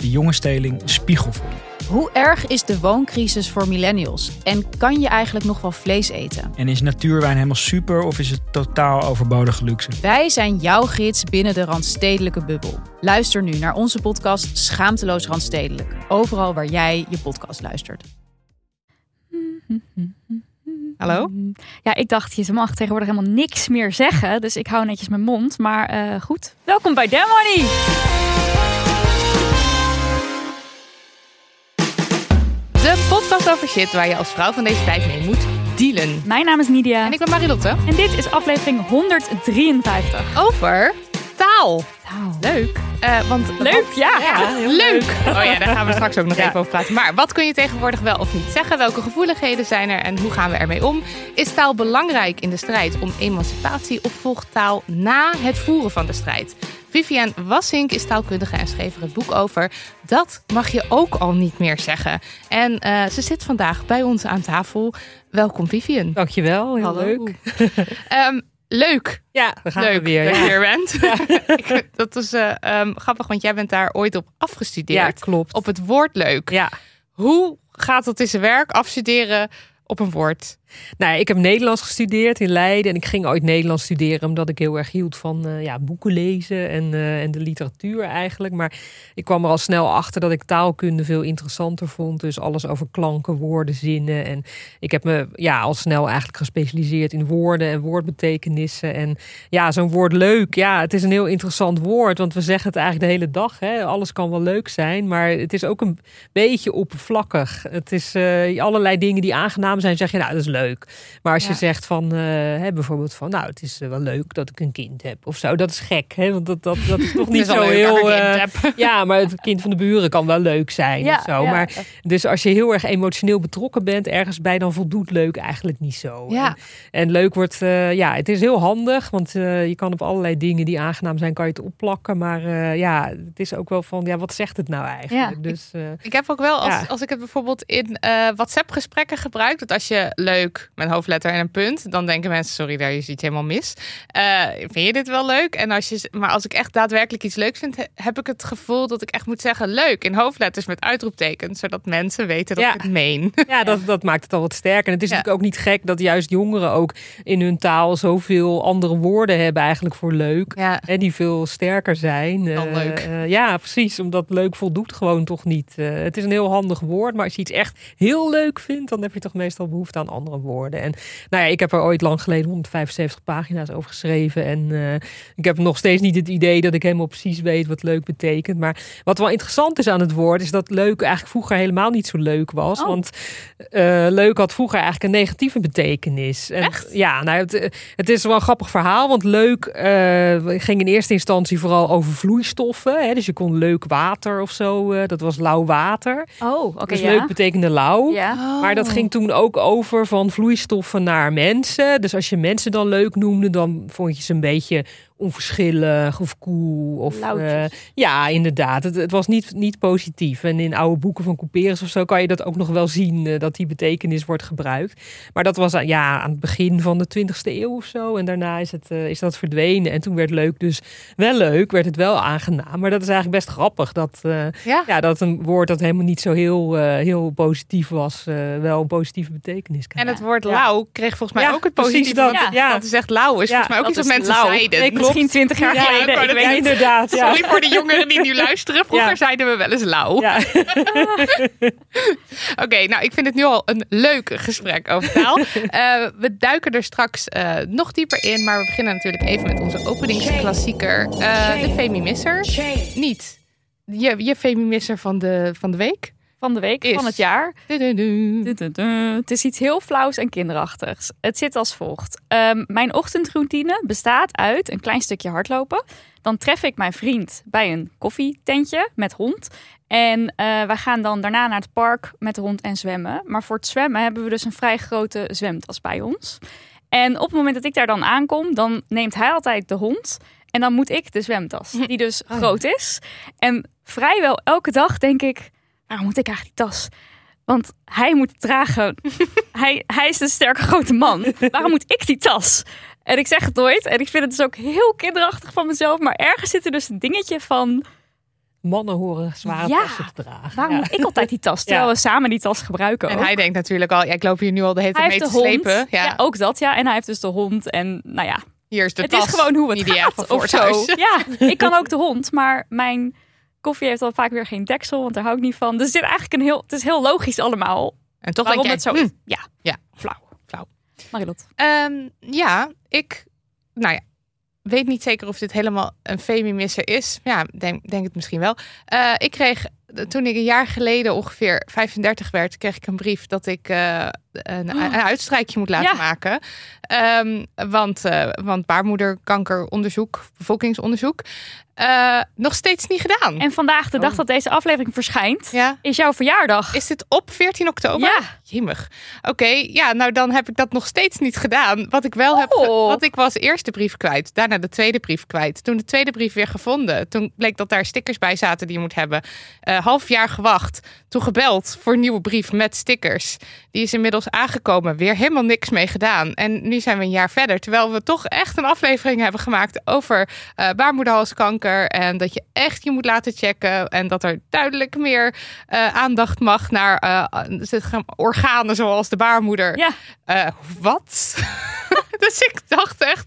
de jonge steling spiegel voor. Hoe erg is de wooncrisis voor millennials? En kan je eigenlijk nog wel vlees eten? En is natuurwijn helemaal super of is het totaal overbodige luxe? Wij zijn jouw gids binnen de Randstedelijke bubbel. Luister nu naar onze podcast Schaamteloos Randstedelijk. Overal waar jij je podcast luistert. Hallo? Ja, ik dacht, je mag tegenwoordig helemaal niks meer zeggen. Dus ik hou netjes mijn mond. Maar eh, goed, welkom bij Money. Podcast over shit waar je als vrouw van deze tijd mee moet dealen. Mijn naam is Nidia. En ik ben Marilotte. En dit is aflevering 153. Over taal. Taal. Leuk. Uh, want leuk, ja. ja leuk. leuk. Oh ja, daar gaan we straks ook nog even over praten. Maar wat kun je tegenwoordig wel of niet zeggen? Welke gevoeligheden zijn er en hoe gaan we ermee om? Is taal belangrijk in de strijd om emancipatie of volgt taal na het voeren van de strijd? Vivian Wassink is taalkundige en schreef er het boek over. Dat mag je ook al niet meer zeggen. En uh, ze zit vandaag bij ons aan tafel. Welkom Vivian. Dankjewel, heel Hallo. leuk. um, leuk. Ja, we gaan leuk weer. Dat je weer bent. Ja. dat is uh, um, grappig, want jij bent daar ooit op afgestudeerd. Ja, klopt. Op het woord leuk. Ja. Hoe gaat dat in zijn werk, afstuderen op een woord? Nou, ik heb Nederlands gestudeerd in Leiden en ik ging ooit Nederlands studeren omdat ik heel erg hield van uh, ja, boeken lezen en, uh, en de literatuur eigenlijk. Maar ik kwam er al snel achter dat ik taalkunde veel interessanter vond. Dus alles over klanken, woorden, zinnen. En ik heb me ja, al snel eigenlijk gespecialiseerd in woorden en woordbetekenissen. En ja, zo'n woord leuk, ja, het is een heel interessant woord, want we zeggen het eigenlijk de hele dag. Hè? Alles kan wel leuk zijn, maar het is ook een beetje oppervlakkig. Het is uh, allerlei dingen die aangenaam zijn, zeg je, nou, dat is leuk leuk. Maar als ja. je zegt van, uh, hè, bijvoorbeeld van, nou, het is wel leuk dat ik een kind heb of zo, dat is gek, hè? Want dat, dat, dat is toch niet zo heel. Uh, ja, maar het kind van de buren kan wel leuk zijn ja, of zo. Ja. Maar dus als je heel erg emotioneel betrokken bent ergens bij, dan voldoet leuk eigenlijk niet zo. Ja. En, en leuk wordt, ja, het is heel handig, want je kan op allerlei dingen die aangenaam zijn, kan je het opplakken. Maar ja, het is ook wel van, ja, wat zegt het nou eigenlijk? Ja. Dus, ik, ik, heb ook wel, als, als ik het bijvoorbeeld in WhatsApp-gesprekken gebruik, dat als je leuk met hoofdletter en een punt, dan denken mensen: sorry, daar is iets helemaal mis. Uh, vind je dit wel leuk? En als je, maar als ik echt daadwerkelijk iets leuk vind, heb ik het gevoel dat ik echt moet zeggen: leuk in hoofdletters met uitroeptekens, zodat mensen weten dat ja. ik het meen. Ja, dat, dat maakt het al wat sterker. En het is ja. natuurlijk ook niet gek dat juist jongeren ook in hun taal zoveel andere woorden hebben eigenlijk voor leuk. Ja. En die veel sterker zijn. Dan uh, leuk. Uh, ja, precies. Omdat leuk voldoet gewoon toch niet. Het is een heel handig woord, maar als je iets echt heel leuk vindt, dan heb je toch meestal behoefte aan andere woorden. En nou ja, ik heb er ooit lang geleden 175 pagina's over geschreven. En uh, ik heb nog steeds niet het idee dat ik helemaal precies weet wat leuk betekent. Maar wat wel interessant is aan het woord, is dat leuk eigenlijk vroeger helemaal niet zo leuk was. Oh. Want uh, leuk had vroeger eigenlijk een negatieve betekenis. En, Echt? Ja, nou, het, het, is wel een grappig verhaal. Want leuk uh, ging in eerste instantie vooral over vloeistoffen. Hè? Dus je kon leuk water of zo. uh, dat was lauw water. Oh, oké. dus ja. leuk betekende lauw. Ja. Oh. Maar dat ging toen ook over van vloeistoffen naar mensen. Dus als je mensen dan leuk noemde, dan vond je ze een beetje onverschillig of cool. Of, uh, ja, inderdaad. Het, het, was niet, niet positief. En in oude boeken van Couperus of zo kan je dat ook nog wel zien, uh, dat die betekenis wordt gebruikt. Maar dat was ja, aan het begin van de 20e eeuw of zo. En daarna is, het, uh, is dat verdwenen. En toen werd leuk dus wel leuk, werd het wel aangenaam. Maar dat is eigenlijk best grappig. Dat, ja. ja. dat een woord dat helemaal niet zo heel, heel positief was, wel een positieve betekenis kan En het woord lauw kreeg volgens mij ja, ook het positieve. Dat, ja. ja. dat is echt lauw. Is volgens mij ook iets wat mensen zeiden. Nee. Misschien 20 jaar Ja, geleden. ik weet inderdaad. Ja. Sorry voor de jongeren die nu luisteren. Vroeger Ja. zeiden we wel eens lauw. Ja. Oké, nou ik vind het nu al een leuk gesprek over taal. Eh, we duiken er straks eh, nog dieper in. Maar we beginnen natuurlijk even met onze openingsklassieker. eh, de Femi Misser. Niet je, je Femi Misser van de, van de week. Van de week, Is. van het jaar. Het is iets heel flauws en kinderachtigs. Het zit als volgt. Ehm, mijn ochtendroutine bestaat uit een klein stukje hardlopen. Dan tref ik mijn vriend bij een koffietentje met hond. En eh wij gaan dan daarna naar het park met de hond en zwemmen. Maar voor het zwemmen hebben we dus een vrij grote zwemtas bij ons. En op het moment dat ik daar dan aankom, dan neemt hij altijd de hond. En dan moet ik de zwemtas, die dus groot is. En vrijwel elke dag denk ik, waarom moet ik eigenlijk die tas? Want hij moet het dragen. hij, hij is een sterke grote man. Waarom moet ik die tas? En ik zeg het nooit. En ik vind het dus ook heel kinderachtig van mezelf. Maar ergens zit er dus een dingetje van... Mannen horen zware Ja. tassen te dragen. Waarom Ja. moet ik altijd die tas? Terwijl Ja. we samen die tas gebruiken En ook. hij denkt natuurlijk al, ja, ik loop hier nu al de hele tijd mee te hond. slepen. Ja, Ja. ook dat ja. En hij heeft dus de hond. En nou ja, hier is de het tas. is gewoon hoe het gaat. Of het zo. Ja, ik kan ook de hond. Maar mijn koffie heeft al vaak weer geen deksel. Want daar hou ik niet van. Dus zit eigenlijk een heel, het is heel logisch allemaal. En toch waarom denk het zo jij, is. hm, Ja, Ja. flauw. Flauw. Marilot. Ehm, ja, ik, nou ja, weet niet zeker of dit helemaal een femi-misser is. Ja, denk, denk het misschien wel. Eh, ik kreeg, toen ik een jaar geleden ongeveer 35 werd, kreeg ik een brief dat ik eh, een, een uitstrijkje moet laten Ja. maken. Ehm, want, eh, want baarmoederkankeronderzoek, bevolkingsonderzoek, eh, nog steeds niet gedaan. En vandaag, de dag Oh. dat deze aflevering verschijnt, ja. is jouw verjaardag. Is dit op 14 oktober? Ja. Jemig. Oké, ja, nou dan heb ik dat nog steeds niet gedaan. Wat ik wel heb, Oh. want ik was eerst de brief kwijt, daarna de tweede brief kwijt. Toen de tweede brief weer gevonden, toen bleek dat daar stickers bij zaten die je moet hebben. Eh half jaar gewacht, toen gebeld voor een nieuwe brief met stickers. Die is inmiddels aangekomen, weer helemaal niks mee gedaan. En nu zijn we een jaar verder, terwijl we toch echt een aflevering hebben gemaakt over eh baarmoederhalskanker en dat je echt je moet laten checken en dat er duidelijk meer eh, aandacht mag naar maar, organen zoals de baarmoeder. Ja. Wat? dus ik dacht echt,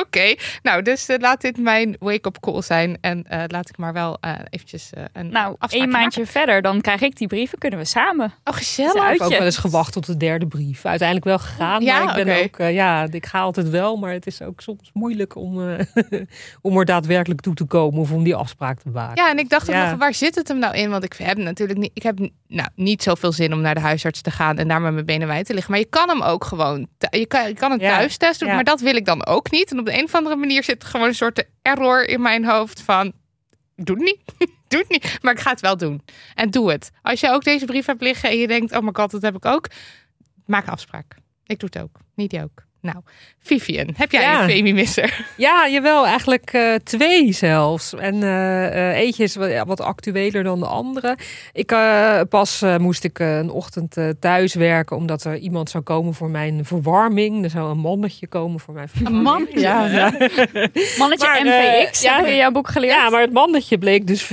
oké. Nou, dus eh, laat dit mijn wake-up call zijn. En eh, laat ik maar wel eh, eventjes eh, een Nou, één maandje verder, dan krijg ik die brieven, kunnen we samen. Oh, gezellig. Ik heb ook wel eens gewacht tot de derde brief. Uiteindelijk wel gegaan, Ja, maar ik ben oké. ook, eh, ja, ik ga altijd wel, maar het is ook soms moeilijk om, eh, om er daadwerkelijk toe te komen of om die afspraak te maken. Ja, en ik dacht ook Ja. nog, waar zit het hem nou in? Want ik heb natuurlijk niet, ik heb nou, niet zoveel zin om naar de huisarts te gaan en daar met mijn benen wijd te liggen. Maar je kan hem ook gewoon, je kan, je kan een Ja. thuistest doen, Ja. maar dat wil ik dan ook niet. En op de een of andere manier zit gewoon een soort error in mijn hoofd van, doe het niet, doe het niet. Maar ik ga het wel doen. En doe het. Als je ook deze brief hebt liggen en je denkt, oh my god, dat heb ik ook. Maak afspraak. Ik doe het ook. Niet die ook. Nou, Vivian, heb jij Ja. een Femi-misser? Ja, jawel, eigenlijk eh, twee zelfs. En eh, eh, eentje is wat, ja, wat actueler dan de andere. Ik eh, pas moest ik een ochtend eh, thuis werken omdat er iemand zou komen voor mijn verwarming. Er zou een mannetje komen voor mijn verwarming. mannetje? Ja, ja. Mannetje Maar, MVX, ja, heb ik in jouw boek geleerd. Ja, maar het mannetje bleek dus V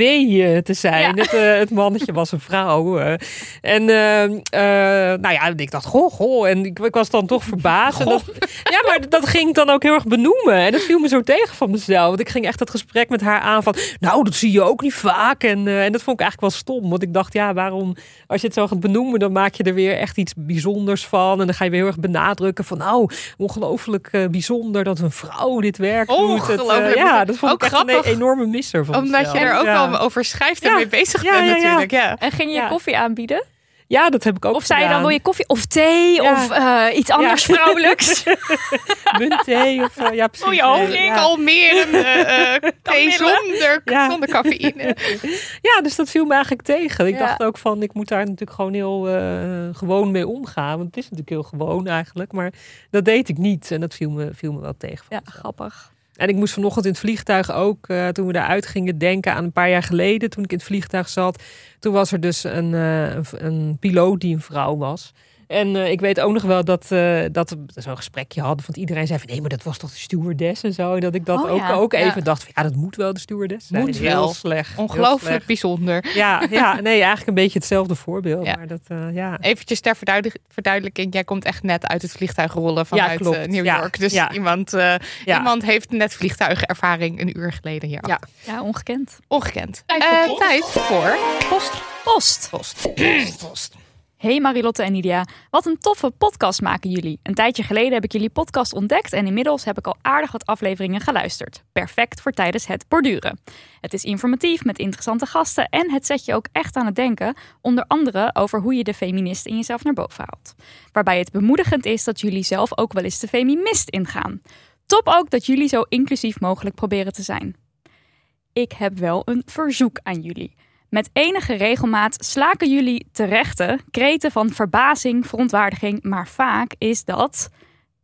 te zijn. Ja. Het, eh, het mannetje was een vrouw. eh. En eh, eh, nou ja, ik dacht, goh, goh. En ik, ik was dan toch verbaasd. Dat, ja, maar dat ging ik dan ook heel erg benoemen. En dat viel me zo tegen van mezelf. Want ik ging echt het gesprek met haar aan van... Nou, dat zie je ook niet vaak. En, eh, en dat vond ik eigenlijk wel stom. Want ik dacht, ja, waarom... Als je het zo gaat benoemen, dan maak je er weer echt iets bijzonders van. En dan ga je weer heel erg benadrukken van... Nou, ongelooflijk eh, bijzonder dat een vrouw dit werk doet. Het, eh, Ongelooflijk. ja, dat vond Ook ik echt grappig. een enorme misser van Omdat je mezelf. er ook Ja. wel over schrijft en Ja. mee bezig Ja, bent ja, ja. natuurlijk. Ja. En ging je Ja. koffie aanbieden? Ja, dat heb ik ook Of zei je dan, wil je koffie of thee Ja. of eh, iets anders vrouwelijks? Muntthee of uh, ja, precies. Oh, je honing, ja. kalmerende eh, thee zonder, Ja. zonder cafeïne. ja, dus dat viel me eigenlijk tegen. Ik Ja. dacht ook van, ik moet daar natuurlijk gewoon heel eh, gewoon mee omgaan. Want het is natuurlijk heel gewoon eigenlijk. Maar dat deed ik niet. En dat viel me, viel me wel tegen. Ja, grappig. En ik moest vanochtend in het vliegtuig ook, eh, toen we daaruit gingen, denken aan een paar jaar geleden. Toen ik in het vliegtuig zat. Toen was er dus een, eh, een, een piloot die een vrouw was. En eh, ik weet ook nog wel dat, eh, dat we zo'n gesprekje hadden. Want iedereen zei van nee, maar dat was toch de stewardess en zo. En dat ik dat Oh, ook, ja. ook Ja. even dacht van ja, dat moet wel de stewardess zijn. Moet Heel wel. slecht. heel Ongelooflijk slecht. bijzonder. Ja, ja, nee, eigenlijk een beetje hetzelfde voorbeeld. Ja. Maar dat, eh, ja. Eventjes ter verduidelijk- verduidelijking. Jij komt echt net uit het vliegtuig rollen vanuit klopt. New Ja, York. Dus ja. iemand, eh, Ja. iemand heeft net vliegtuigervaring een uur geleden hier. Ja. Ja, ongekend. Ongekend. Tijd Eh, voor tijd voor post. Post. Post. post. Hey Marilotte en Nidia, wat een toffe podcast maken jullie. Een tijdje geleden heb ik jullie podcast ontdekt en inmiddels heb ik al aardig wat afleveringen geluisterd. Perfect voor tijdens het borduren. Het is informatief met interessante gasten en het zet je ook echt aan het denken, onder andere over hoe je de feminist in jezelf naar boven haalt. Waarbij het bemoedigend is dat jullie zelf ook wel eens de feminist ingaan. Top ook dat jullie zo inclusief mogelijk proberen te zijn. Ik heb wel een verzoek aan jullie. Met enige regelmaat slaken jullie terechte kreten van verbazing, verontwaardiging, maar vaak is dat,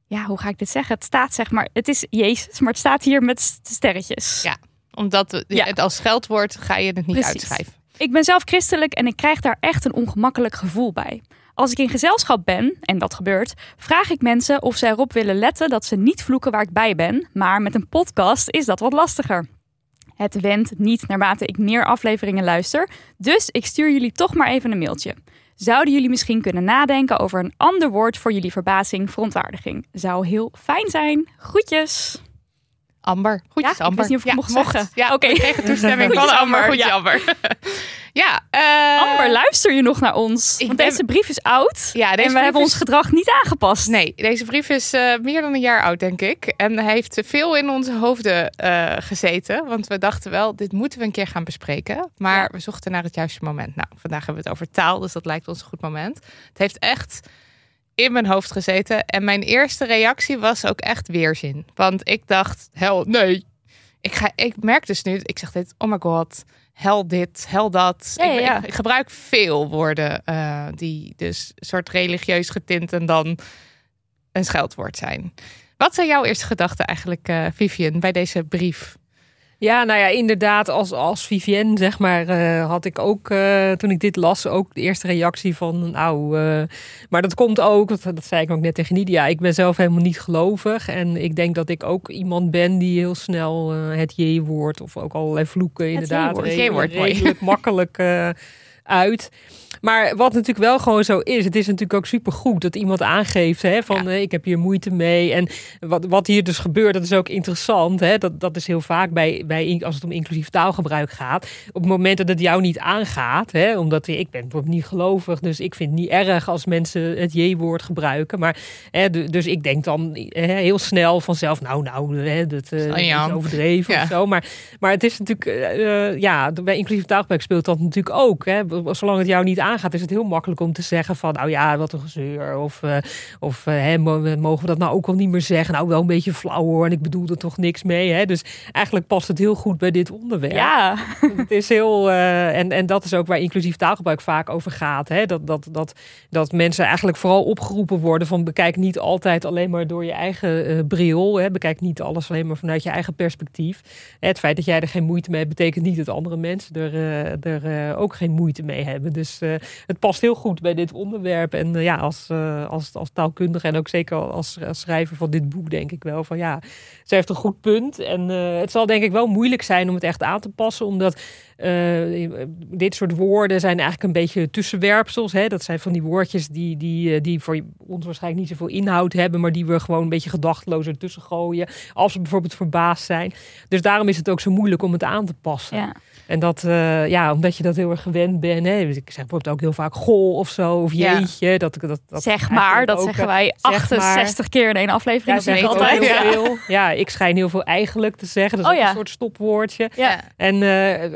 ja, hoe ga ik dit zeggen? Het staat zeg maar, het is Jezus, maar het staat hier met st- sterretjes. Ja. Omdat Ja. het als scheldwoord ga je het niet Precies. uitschrijven. Ik ben zelf christelijk en ik krijg daar echt een ongemakkelijk gevoel bij. Als ik in gezelschap ben, en dat gebeurt, vraag ik mensen of ze erop willen letten dat ze niet vloeken waar ik bij ben. Maar met een podcast is dat wat lastiger. Het wendt niet naarmate ik meer afleveringen luister, dus ik stuur jullie toch maar even een mailtje. Zouden jullie misschien kunnen nadenken over een ander woord voor jullie verbazing, verontwaardiging? Zou heel fijn zijn. Groetjes. Amber. Goedjes, Ja, ik Amber. wist niet of ik mocht zeggen. Ja, Oké. we kregen toestemming van Amber. Goedjes, ja. Amber. ja, eh, Amber, luister je nog naar ons? ik Want ben- deze brief is oud Ja, deze en we hebben is- ons gedrag niet aangepast. Nee, deze brief is eh, meer dan een jaar oud, denk ik. En hij heeft veel in onze hoofden eh, gezeten. Want we dachten wel, dit moeten we een keer gaan bespreken. Maar we zochten naar het juiste moment. Nou, vandaag hebben we het over taal, dus dat lijkt ons een goed moment. Het heeft echt in mijn hoofd gezeten. En mijn eerste reactie was ook echt weerzin. Want ik dacht, hel, nee. Ik, ga, ik merk dus nu, ik zeg dit, oh my god, hel dit, hel dat. Ja, ik, ja. ik- ik gebruik veel woorden eh, die dus een soort religieus getint en dan een scheldwoord zijn. Wat zijn jouw eerste gedachten eigenlijk, eh, Vivian, bij deze brief? Ja, nou ja, inderdaad, als, als Vivienne, zeg maar, eh, had ik ook, eh, toen ik dit las, ook de eerste reactie van, nou, eh, maar dat komt ook, dat, dat zei ik ook net tegen Nidia, ik ben zelf helemaal niet gelovig en ik denk dat ik ook iemand ben die heel snel het J-woord of ook allerlei vloeken inderdaad J-woord, redelijk- J-woord, redelijk makkelijk uit. Maar wat natuurlijk wel gewoon zo is, het is natuurlijk ook supergoed dat iemand aangeeft hè, van Ja. eh, ik heb hier moeite mee. En wat, wat hier dus gebeurt, dat is ook interessant. Hè? Dat, dat is heel vaak bij, bij als het om inclusief taalgebruik gaat. Op het moment dat het jou niet aangaat, hè, omdat ik ben bijvoorbeeld niet gelovig, dus ik vind het niet erg als mensen het J-woord gebruiken. Maar hè, du- dus ik denk dan hè, heel snel vanzelf, nou, nou, hè, dat, eh, is overdreven Ja. of zo. Maar, maar het is natuurlijk, eh, ja, bij inclusief taalgebruik speelt dat natuurlijk ook. Hè. Zolang het jou niet aangaat, is het heel makkelijk om te zeggen van, nou ja, wat een gezeur. Of, eh, of eh, hè, mo- mogen we dat nou ook wel niet meer zeggen? Nou, wel een beetje flauw hoor, en ik bedoel er toch niks mee. Hè. Dus eigenlijk past het heel goed bij dit onderwerp. Ja, Het is heel, eh, en, en dat is ook waar inclusief taalgebruik vaak over gaat. Hè? Dat, dat, dat, dat mensen eigenlijk vooral opgeroepen worden van bekijk niet altijd alleen maar door je eigen bril. Hè? Bekijk niet alles alleen maar vanuit je eigen perspectief. Het feit dat jij er geen moeite mee hebt, betekent niet dat andere mensen er, er ook geen moeite mee hebben. Dus het past heel goed bij dit onderwerp. En eh, ja, als, eh, als, als taalkundige en ook zeker als, als schrijver van dit boek denk ik wel van ja, ze heeft een goed punt. En eh, het zal denk ik wel moeilijk zijn om het echt aan te passen, omdat eh, dit soort woorden zijn eigenlijk een beetje tussenwerpsels. Hè? Dat zijn van die woordjes die, die, eh, die voor ons waarschijnlijk niet zoveel inhoud hebben, maar die we gewoon een beetje gedachteloos ertussen gooien. Als we bijvoorbeeld verbaasd zijn. Dus daarom is het ook zo moeilijk om het aan te passen. ja. En dat, eh, ja, omdat je dat heel erg gewend bent. Hè? Dus Ik zeg bijvoorbeeld ook heel vaak goh of zo, of Ja. jeetje. Dat, dat, dat zeg maar, dat ook, zeggen wij zeg 68 keer in één aflevering. Ja, dat altijd. heel Ja. veel. Ja, ik schijn heel veel eigenlijk te zeggen. Dat is Oh ja. een soort stopwoordje. En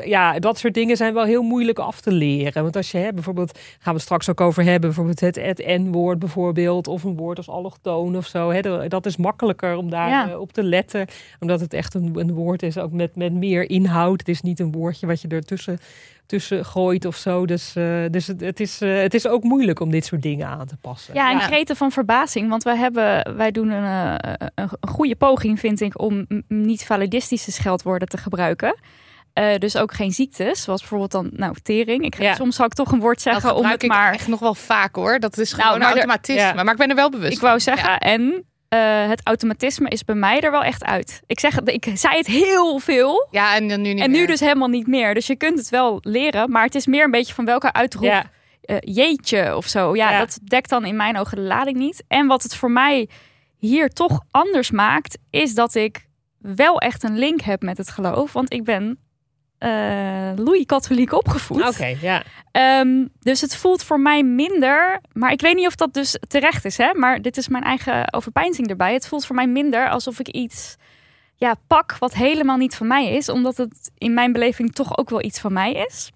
ja, dat soort dingen zijn wel heel moeilijk af te leren. Want als je hè, bijvoorbeeld, gaan we het straks ook over hebben, bijvoorbeeld het, het N-woord bijvoorbeeld, of een woord als allochtoon of zo. Hè, dat- is makkelijker om daar Ja. eh, op te letten. Omdat het echt een, een woord is, ook met, met meer inhoud. Het is niet een woordje wat je ertussen tussen gooit of zo. Dus, eh, dus het, het, is, eh, het is ook moeilijk om dit soort dingen aan te passen. Ja, en Ja. kreten van verbazing. Want wij, hebben, wij doen een, een, een goede poging, vind ik, om niet validistische scheldwoorden te gebruiken. Eh, dus ook geen ziektes, zoals bijvoorbeeld dan, nou, tering. Ik, Ja. Soms zal ik toch een woord Dat zeggen om het ik maar... echt nog wel vaak hoor. Dat is gewoon Nou, maar een er- automatisme. ja. Maar ik ben er wel bewust Ik wou zeggen, Ja. en eh, het automatisme is bij mij er wel echt uit. Ik zeg, ik zei het heel veel. Ja, en dan nu niet En nu meer. dus helemaal niet meer. Dus je kunt het wel leren, maar het is meer een beetje van welke uitroep eh, jeetje of zo. Ja, dat dekt dan in mijn ogen de lading niet. En wat het voor mij hier toch anders maakt, is dat ik wel echt een link heb met het geloof. Want ik ben Louis-katholiek opgevoed. Oké, ja. Ehm, dus het voelt voor mij minder. Maar ik weet niet of dat dus terecht is, hè? Maar dit is mijn eigen overpeinzing erbij. Het voelt voor mij minder alsof ik iets ja, pak wat helemaal niet van mij is. Omdat het in mijn beleving toch ook wel iets van mij is.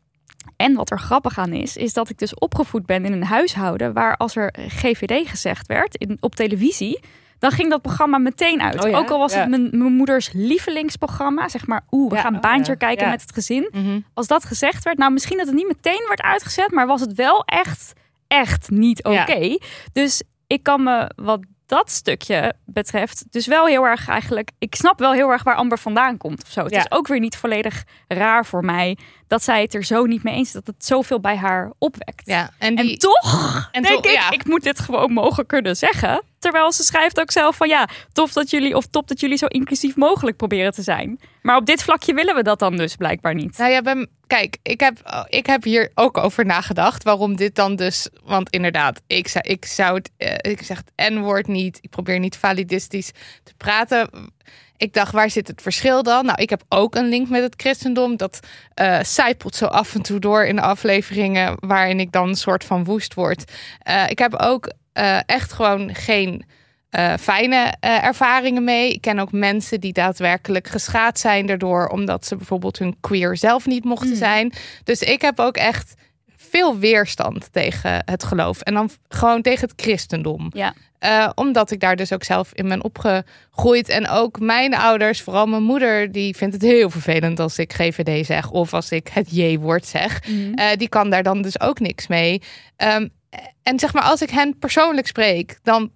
En wat er grappig aan is, is dat ik dus opgevoed ben in een huishouden waar als er GVD gezegd werd in, op televisie, dan ging dat programma meteen uit. Oh ja? Ook al was Ja. het mijn, mijn moeders lievelingsprogramma, zeg maar, oeh, we Ja, gaan oh baantje kijken met het gezin Mhm. als dat gezegd werd, nou misschien dat het niet meteen werd uitgezet, maar was het wel echt, echt niet oké. Dus ik kan me wat dat stukje betreft, dus wel heel erg eigenlijk, ik snap wel heel erg waar Amber vandaan komt of zo. Het Ja. is ook weer niet volledig raar voor mij dat zij het er zo niet mee eens is, dat het zoveel bij haar opwekt. Ja, en, die, En toch en denk ik, ja. ik moet dit gewoon mogen kunnen zeggen. Terwijl ze schrijft ook zelf van ja, tof dat jullie of top dat jullie zo inclusief mogelijk proberen te zijn. Maar op dit vlakje willen we dat dan dus blijkbaar niet. Nou ja, ben, kijk, ik heb, ik heb hier ook over nagedacht. Waarom dit dan dus. Want inderdaad, ik zou, ik zou het. eh, ik zeg het N-woord niet. Ik probeer niet validistisch te praten. Ik dacht, waar zit het verschil dan? Nou, ik heb ook een link met het christendom. Dat zijpelt zo af en toe door in de afleveringen. waarin ik dan een soort van woest word. Eh, ik heb ook eh, echt gewoon geen. fijne ervaringen mee. Ik ken ook mensen die daadwerkelijk geschaad zijn daardoor, omdat ze bijvoorbeeld hun queer zelf niet mochten Mm. zijn. Dus ik heb ook echt veel weerstand tegen het geloof en dan gewoon tegen het christendom. Ja. Eh, omdat ik daar dus ook zelf in ben opgegroeid. En ook mijn ouders, vooral mijn moeder, die vindt het heel vervelend als ik GVD zeg of als ik het J-woord zeg. Mhm. Eh, die kan daar dan dus ook niks mee. Ehm, en zeg maar, als ik hen persoonlijk spreek, dan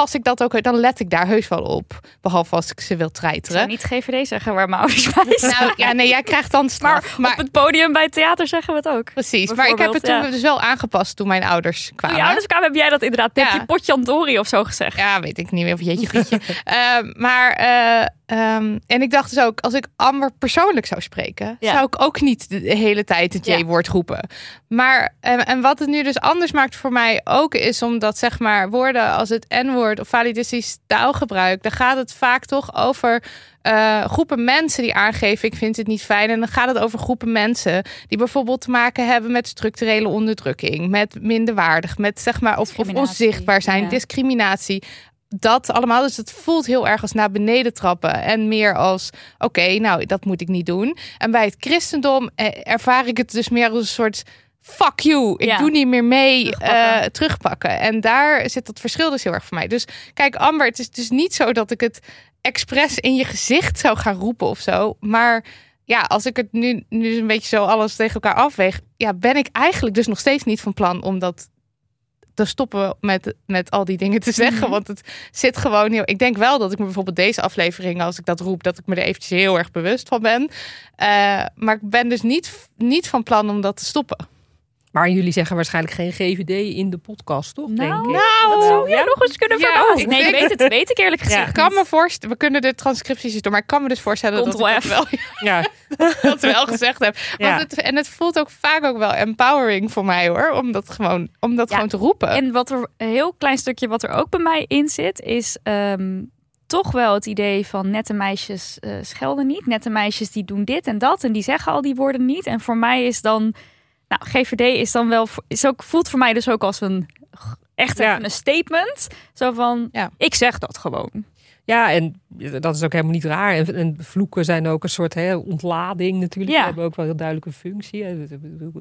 pas ik dat ook, dan let ik daar heus wel op. Behalve als ik ze wil Ik zou treiteren. niet GVD zeggen waar mijn ouders bij zijn. Nou ja, nee, jij krijgt dan straf. maar, op het podium bij het theater zeggen we het ook. Precies, maar ik heb het toen dus wel aangepast toen mijn ouders kwamen. je ouders kwamen, heb jij dat inderdaad Ja. Pepje Potjandori of zo gezegd. Ja, weet ik niet meer of jeetje grietje. Ehm, maar, eh, ehm, en ik dacht dus ook, als ik Amber persoonlijk zou spreken, Ja. zou ik ook niet de hele tijd het Ja. J-woord roepen. Maar, en, en wat het nu dus anders maakt voor mij ook, is omdat zeg maar woorden als het N-woord of validistisch taalgebruik, dan gaat het vaak toch over eh, groepen mensen die aangeven, ik vind het niet fijn. En dan gaat het over groepen mensen die bijvoorbeeld te maken hebben met structurele onderdrukking, met minderwaardig, met zeg maar, of, onzichtbaar zijn, ja. discriminatie. Dat allemaal. Dus het voelt heel erg als naar beneden trappen. En meer als: oké, nou, dat moet ik niet doen. En bij het christendom eh, ervaar ik het dus meer als een soort. Fuck you, ik Ja. doe niet meer mee Terugpakken. eh, terugpakken. En daar zit dat verschil dus heel erg voor mij. Dus kijk, Amber, het is dus niet zo dat ik het expres in je gezicht zou gaan roepen of zo. Maar ja, als ik het nu, nu een beetje zo alles tegen elkaar afweeg, ja, ben ik eigenlijk dus nog steeds niet van plan om dat te stoppen met, met al die dingen te zeggen. Mhm. Want het zit gewoon heel. Ik denk wel dat ik me bijvoorbeeld deze aflevering, als ik dat roep, dat ik me er eventjes heel erg bewust van ben. Eh, maar ik ben dus niet, niet van plan om dat te stoppen. Maar jullie zeggen waarschijnlijk geen GVD in de podcast, toch? Nou, denk ik. dat zou jij nog eens kunnen Ja, verbazen. ik Nee, ik weet het, weet ik eerlijk gezegd. Ik kan me voorstellen, we kunnen de transcripties niet doen, maar ik kan me dus voorstellen dat ik dat wel, Ja, dat wel gezegd heb. Ja. Want het, en het voelt ook vaak ook wel empowering voor mij hoor, om dat gewoon, om dat Ja. gewoon te roepen. En wat er een heel klein stukje wat er ook bij mij in zit, is ehm, toch wel het idee van nette meisjes eh, schelden niet. Nette meisjes die doen dit en dat en die zeggen al die woorden niet. En voor mij is dan, nou, GVD is dan wel, is ook, voelt voor mij dus ook als een echt Ja. even een statement. Zo van, Ja. ik zeg dat gewoon. Ja, en dat is ook helemaal niet raar. En, en vloeken zijn ook een soort hè, ontlading natuurlijk. Ja. Die hebben ook wel heel duidelijke functie. hè. Het-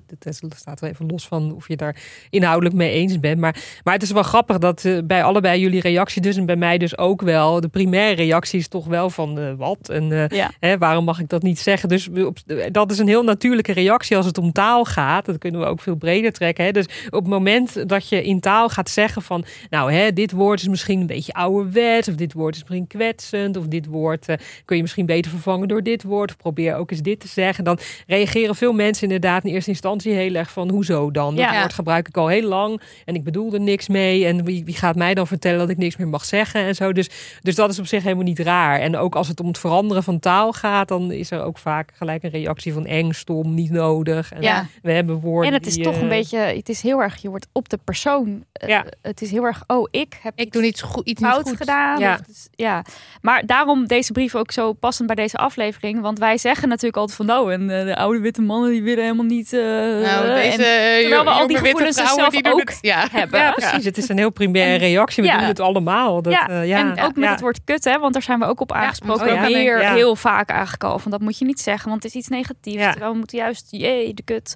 Het het staat er even los van of je daar inhoudelijk mee eens bent. Maar, maar het is wel grappig dat eh, bij allebei jullie reactie dus en bij mij dus ook wel. De primaire reactie is toch wel van eh, wat en eh, Ja. Hè, waarom mag ik dat niet zeggen? Dus op- dat is een heel natuurlijke reactie als het om taal gaat. Dat kunnen we ook veel breder trekken. Hè? Dus op het moment dat je in taal gaat zeggen van... nou, hè, dit woord is misschien een beetje ouderwets... of dit woord is misschien daarin kwetsend. Of dit woord eh, kun je misschien beter vervangen door dit woord. Of probeer ook eens dit te zeggen. Dan reageren veel mensen inderdaad in eerste instantie heel erg van hoezo dan? Dat Ja. woord gebruik ik al heel lang en ik bedoel er niks mee. En wie, wie gaat mij dan vertellen dat ik niks meer mag zeggen en zo. Dus, dus dat is op zich helemaal niet raar. En ook als het om het veranderen van taal gaat, dan is er ook vaak gelijk een reactie van eng, stom, niet nodig. En Ja. we hebben woorden En het is die, toch een eh, beetje, het is heel erg, je wordt op de persoon. eh, Ja. Het is heel erg, oh, ik heb Ik doe iets, goed, iets niet fout goed. gedaan. Ja. Of het is- ja. Maar daarom deze brief ook zo passend bij deze aflevering. Want wij zeggen natuurlijk altijd van nou, en eh, de oude witte mannen die willen helemaal niet. eh, Nou, en deze terwijl we al die gevoelens dus vrouwen, zelf die ook het- ja. hebben. Ja, precies. Het is een heel primaire En- reactie. We ja. doen het allemaal. Dat, ja, eh, ja. en ook met Ja. het woord kut, hè, want daar zijn we ook op aangesproken. Oh Ja. heel vaak eigenlijk al. Van dat moet je niet zeggen, want het is iets negatiefs. Ja. Terwijl we moeten juist, jee, de kut.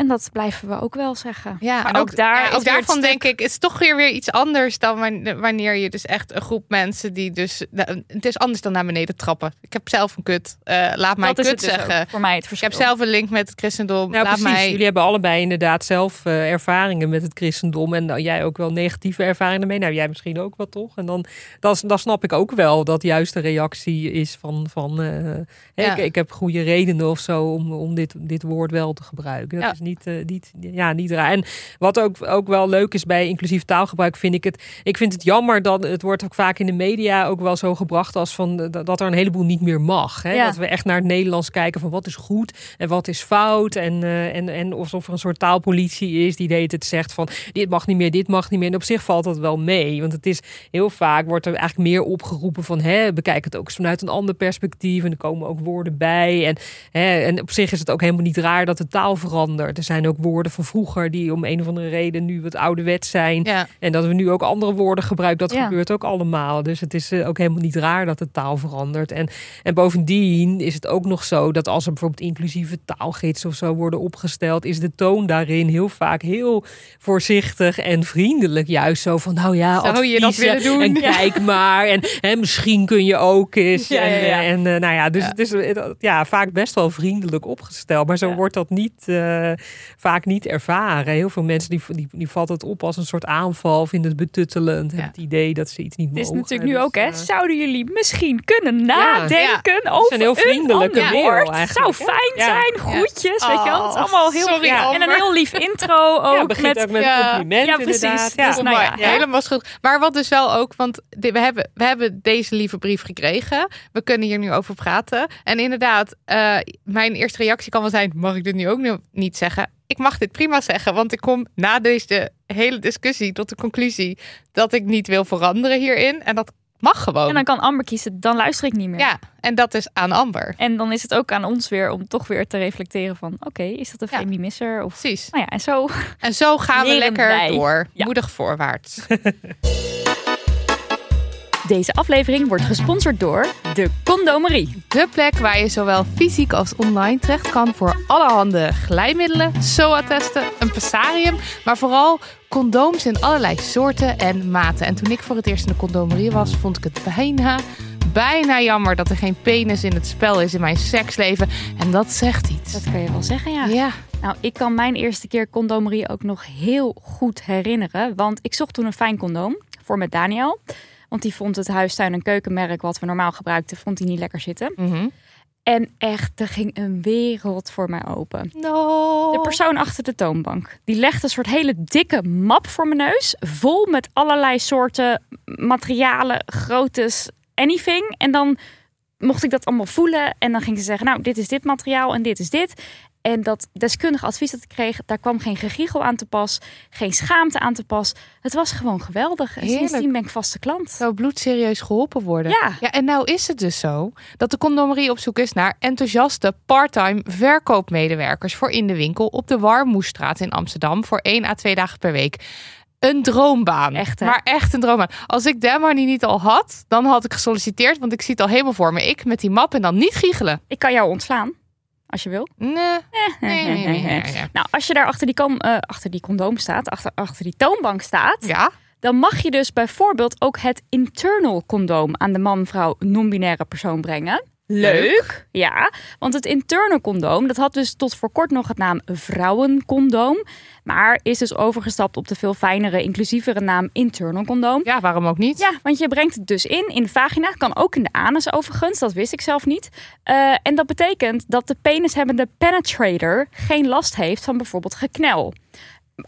En dat blijven we ook wel zeggen. Ja, maar ook, daar ja, is ook daarvan stuk- denk ik, is toch weer weer iets anders dan wan- wanneer je dus echt een groep mensen die dus. nou, Het is anders dan naar beneden trappen. Ik heb zelf een kut. eh, laat mij dat is kut het dus zeggen. voor mij het Ik verschil. heb zelf een link met het christendom. Nou, laat precies. mij. Jullie hebben allebei inderdaad zelf eh, ervaringen met het christendom. En nou, jij ook wel negatieve ervaringen mee. Nou, jij misschien ook wel toch? En dan, dan, dan snap ik ook wel dat juist de reactie is van... van eh, Ja. ik, ik heb goede redenen of zo om, om dit, dit woord wel te gebruiken. Dat Ja. is niet, eh, niet, ja, niet raar. En wat ook, ook wel leuk is bij inclusief taalgebruik, vind ik het... Ik vind het jammer dat het wordt ook vaak in de media ook wel zo gebracht als van... dat er een heleboel niet meer mag. Hè? Ja. Dat we echt naar het Nederlands kijken van wat is goed en wat is fout. En, eh, en, en alsof er een soort taalpolitie is die de hele tijd zegt van dit mag niet meer, dit mag niet meer. En op zich valt dat wel mee. Want het is heel vaak wordt er eigenlijk meer opgeroepen van hè, bekijk het ook eens vanuit een ander perspectief. En er komen ook woorden bij. En, hè, en op zich is het ook helemaal niet raar dat de taal verandert. Er zijn ook woorden van vroeger die om een of andere reden nu wat ouderwets zijn. Ja. En dat we nu ook andere woorden gebruiken, dat Ja. gebeurt ook allemaal. Dus het is eh, ook helemaal niet raar dat de taal verandert. En, en bovendien is het ook nog zo dat als er bijvoorbeeld inclusieve taalgidsen of zo worden opgesteld, is de toon daarin heel vaak heel voorzichtig en vriendelijk. Juist zo van, nou ja, Zou je dat willen doen? En kijk maar. En hè, misschien kun je ook eens. En, ja. eh, en eh, nou ja, dus het is ja, vaak best wel vriendelijk opgesteld. Maar zo wordt dat niet, vaak niet ervaren. Heel veel mensen die, die, die valt het op als een soort aanval, vinden het betuttelend. Hebben het idee dat ze iets niet Het is mogen. natuurlijk nu Dus, ook, hè? eh, Zouden jullie misschien kunnen nadenken over een heel vriendelijke mail woord? Zou fijn Ja. zijn, groetjes, weet je wel? Het is Oh, allemaal heel... sorry, ja, en een heel lief intro ook. ja, begint met, ook met ja. een compliment Ja, precies. inderdaad. Dus Ja. nou ja, helemaal goed. Maar wat dus wel ook, want we hebben, we hebben deze lieve brief gekregen. We kunnen hier nu over praten. En inderdaad, eh, mijn eerste reactie kan wel zijn: mag ik dit nu ook nu niet zeggen? Ik mag dit prima zeggen, want ik kom na deze hele discussie tot de conclusie dat ik niet wil veranderen hierin. En dat mag gewoon. En dan kan Amber kiezen, dan luister ik niet meer. Ja, en dat is aan Amber. En dan is het ook aan ons weer om toch weer te reflecteren van... Oké, is dat een Ja. feminisser? Of... Precies. Nou ja, en zo... En zo gaan we lekker wij. door. Ja. Moedig voorwaarts. Deze aflevering wordt gesponsord door de Condomerie. De plek waar je zowel fysiek als online terecht kan voor allerhande glijmiddelen, SOA-testen, een passarium, maar vooral condooms in allerlei soorten en maten. En toen ik voor het eerst in de condomerie was, vond ik het bijna, bijna jammer dat er geen penis in het spel is in mijn seksleven. En dat zegt iets. Dat kan je wel zeggen, ja. Ja, Nou, ik kan mijn eerste keer condomerie ook nog heel goed herinneren. Want ik zocht toen een fijn condoom voor met Daniel. Want die vond het huistuin- en keukenmerk wat we normaal gebruikten, vond hij niet lekker zitten. Mhm. En echt, er ging een wereld voor mij open. No. De persoon achter de toonbank, die legde een soort hele dikke map voor mijn neus. Vol met allerlei soorten materialen, groottes, anything. En dan mocht ik dat allemaal voelen. En dan ging ze zeggen, nou, dit is dit materiaal en dit is dit. En dat deskundige advies dat ik kreeg, daar kwam geen gegiegel aan te pas. Geen schaamte aan te pas. Het was gewoon geweldig. En Heerlijk. sindsdien ben ik vaste klant. Zou bloedserieus geholpen worden. Ja. ja, en nou is het dus zo dat de condomerie op zoek is naar enthousiaste part-time verkoopmedewerkers voor in de winkel op de Warmoestraat in Amsterdam voor één à twee dagen per week. Een droombaan. Echt, hè? maar echt een droombaan. Als ik Money niet al had, dan had ik gesolliciteerd, want ik zie het al helemaal voor me. Ik met die map en dan niet giechelen. Ik kan jou ontslaan, als je wil. Nee, nee, nee, nee, nee, nee. Nou, als je daar achter die, kom, eh, achter die condoom staat, achter, achter die toonbank staat, Ja, dan mag je dus bijvoorbeeld ook het internal condoom aan de man-vrouw non-binaire persoon brengen. Leuk, ja. Want het interne condoom, dat had dus tot voor kort nog het naam vrouwencondoom. Maar is dus overgestapt op de veel fijnere, inclusievere naam internal condoom. Ja, waarom ook niet? Ja, want je brengt het dus in in de vagina. Kan ook in de anus overigens, dat wist ik zelf niet. Uh, en dat betekent dat de penishebbende penetrator geen last heeft van bijvoorbeeld geknel.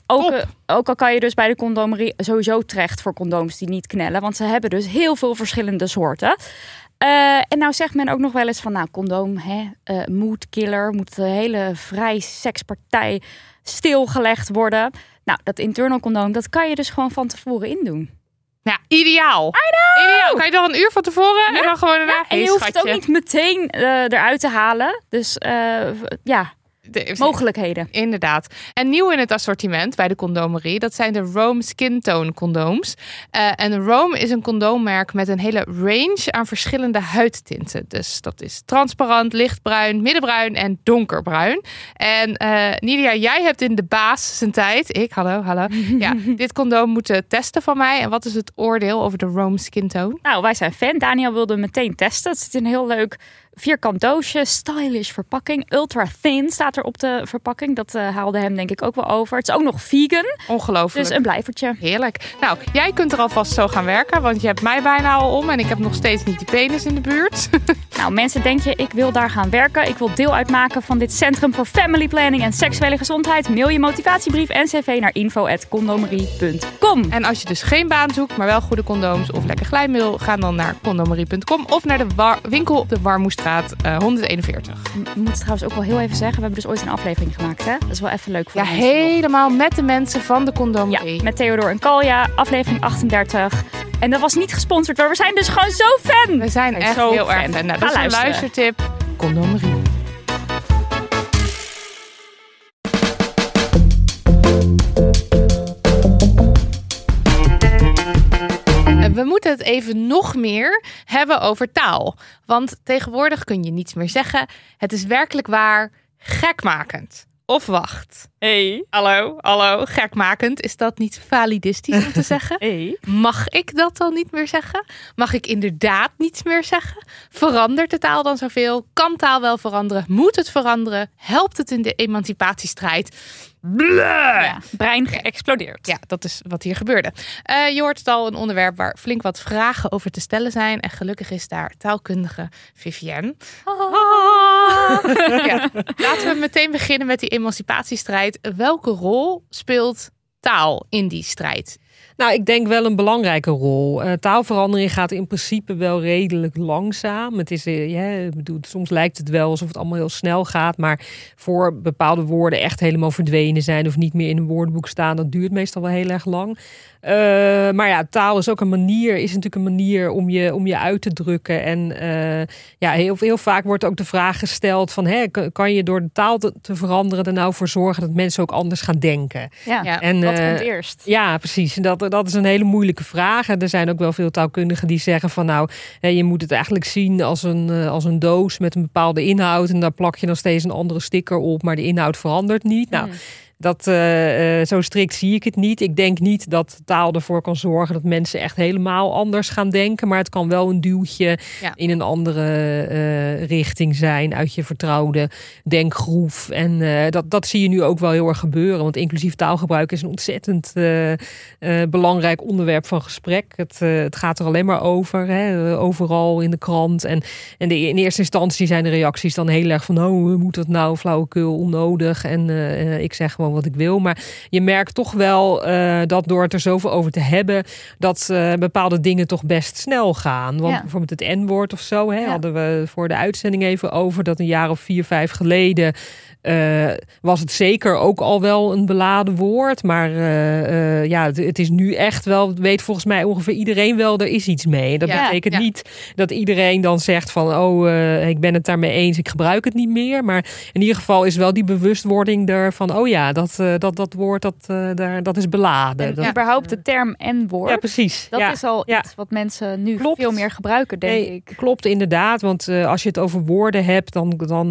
Ook, uh, ook, al kan je dus bij de condomerie sowieso terecht voor condooms die niet knellen. Want ze hebben dus heel veel verschillende soorten. Uh, en nou zegt men ook nog wel eens van, nou, condoom, hè, uh, moodkiller, moet de hele vrij sekspartij stilgelegd worden. Nou, dat internal condoom, dat kan je dus gewoon van tevoren indoen. Ja, ideaal. Ideaal. Kan je dan een uur van tevoren ja. en dan gewoon daarna... Ja, en je hoeft het ook niet meteen uh, eruit te halen. Dus ja, de, mogelijkheden. Inderdaad. En nieuw in het assortiment bij de condomerie, dat zijn de Rome Skin Tone condooms. Uh, en Rome is een condoommerk met een hele range aan verschillende huidtinten. Dus dat is transparant, lichtbruin, middenbruin en donkerbruin. En uh, Nidia, jij hebt in de baas zijn tijd, ik, hallo, hallo, ja, dit condoom moeten testen van mij. En wat is het oordeel over de Rome Skin Tone? Nou, wij zijn fan. Daniel wilde meteen testen. Het is een heel leuk vierkant doosje, stylish verpakking. Ultra thin staat er op de verpakking. Dat uh, haalde hem denk ik ook wel over. Het is ook nog vegan. Ongelooflijk. Dus een blijvertje. Heerlijk. Nou, jij kunt er alvast zo gaan werken, want je hebt mij bijna al om en ik heb nog steeds niet die penis in de buurt. nou, mensen, denk je, ik wil daar gaan werken. Ik wil deel uitmaken van dit Centrum voor Family Planning en Seksuele Gezondheid. Mail je motivatiebrief en cv naar info.condomerie.com. En als je dus geen baan zoekt, maar wel goede condooms of lekker glijmiddel, ga dan naar condomerie.com of naar de winkel op de Warmoest Straat uh, 141. We moeten trouwens ook wel heel even zeggen, we hebben dus ooit een aflevering gemaakt, hè? Dat is wel even leuk voor Ja, nog. helemaal met de mensen van de condomerie. Ja, met Theodor en Kalja, aflevering 38. En dat was niet gesponsord, maar we zijn dus gewoon zo fan. We zijn echt zo heel fan. erg fan. Nou, dat is een luistertip. Condomerie. We moeten het even nog meer hebben over taal. Want tegenwoordig kun je niets meer zeggen. Het is werkelijk waar gekmakend. Of wacht. Hey. Hallo, hallo, gekmakend. Is dat niet validistisch om te zeggen? Hey. Mag ik dat dan niet meer zeggen? Mag ik inderdaad niets meer zeggen? Verandert de taal dan zoveel? Kan taal wel veranderen? Moet het veranderen? Helpt het in de emancipatiestrijd? Ja, brein geëxplodeerd. Ja, dat is wat hier gebeurde. Uh, je hoort het al, een onderwerp waar flink wat vragen over te stellen zijn. En gelukkig is daar taalkundige Vivienne. ja. Laten we meteen beginnen met die emancipatiestrijd. Welke rol speelt taal in die strijd? Nou, ik denk wel een belangrijke rol. Uh, taalverandering gaat in principe wel redelijk langzaam. Het is, uh, ja, bedoel, soms lijkt het wel alsof het allemaal heel snel gaat. Maar voor bepaalde woorden echt helemaal verdwenen zijn of niet meer in een woordenboek staan, dat duurt meestal wel heel erg lang. Uh, maar ja, taal is ook een manier, is natuurlijk een manier om je, om je uit te drukken. En ja, heel, heel vaak wordt ook de vraag gesteld van, hè, kan je door de taal te, te veranderen er nou voor zorgen dat mensen ook anders gaan denken? Ja. En, wat komt eerst? Ja, precies. Dat, dat is een hele moeilijke vraag. Er zijn ook wel veel taalkundigen die zeggen van nou, je moet het eigenlijk zien als een, als een doos met een bepaalde inhoud. En daar plak je nog steeds een andere sticker op, maar de inhoud verandert niet. Nou. Dat, uh, uh, zo strikt zie ik het niet. Ik denk niet dat taal ervoor kan zorgen dat mensen echt helemaal anders gaan denken. Maar het kan wel een duwtje Ja. in een andere uh, richting zijn uit je vertrouwde denkgroef. En eh, dat, dat zie je nu ook wel heel erg gebeuren. Want inclusief taalgebruik is een ontzettend eh, belangrijk onderwerp van gesprek. Het, eh, het gaat er alleen maar over. Hè? overal in de krant. En, en de, in eerste instantie zijn de reacties dan heel erg van... oh, moet dat nou flauwekul, onnodig. En eh, ik zeg gewoon wat ik wil. Maar je merkt toch wel uh, dat door het er zoveel over te hebben, dat uh, bepaalde dingen toch best snel gaan. Want Ja. bijvoorbeeld het N-woord of zo, hè, Ja. hadden we voor de uitzending even over dat een jaar of vier, vijf geleden. Eh, was het zeker ook al wel een beladen woord. Maar eh, eh, ja, het, het is nu echt wel, weet volgens mij ongeveer iedereen wel, er is iets mee. Dat Ja, betekent ja. niet dat iedereen dan zegt van, oh, ik ben het daarmee eens, ik gebruik het niet meer. Maar in ieder geval is wel die bewustwording er van, oh ja, dat dat, dat, dat woord dat, daar, dat is beladen. En dat, überhaupt de term en woord. Ja, precies. Dat is al iets wat mensen nu Klopt. veel meer gebruiken, denk Nee, ik. Klopt, inderdaad. Want als je het over woorden hebt, dan, dan,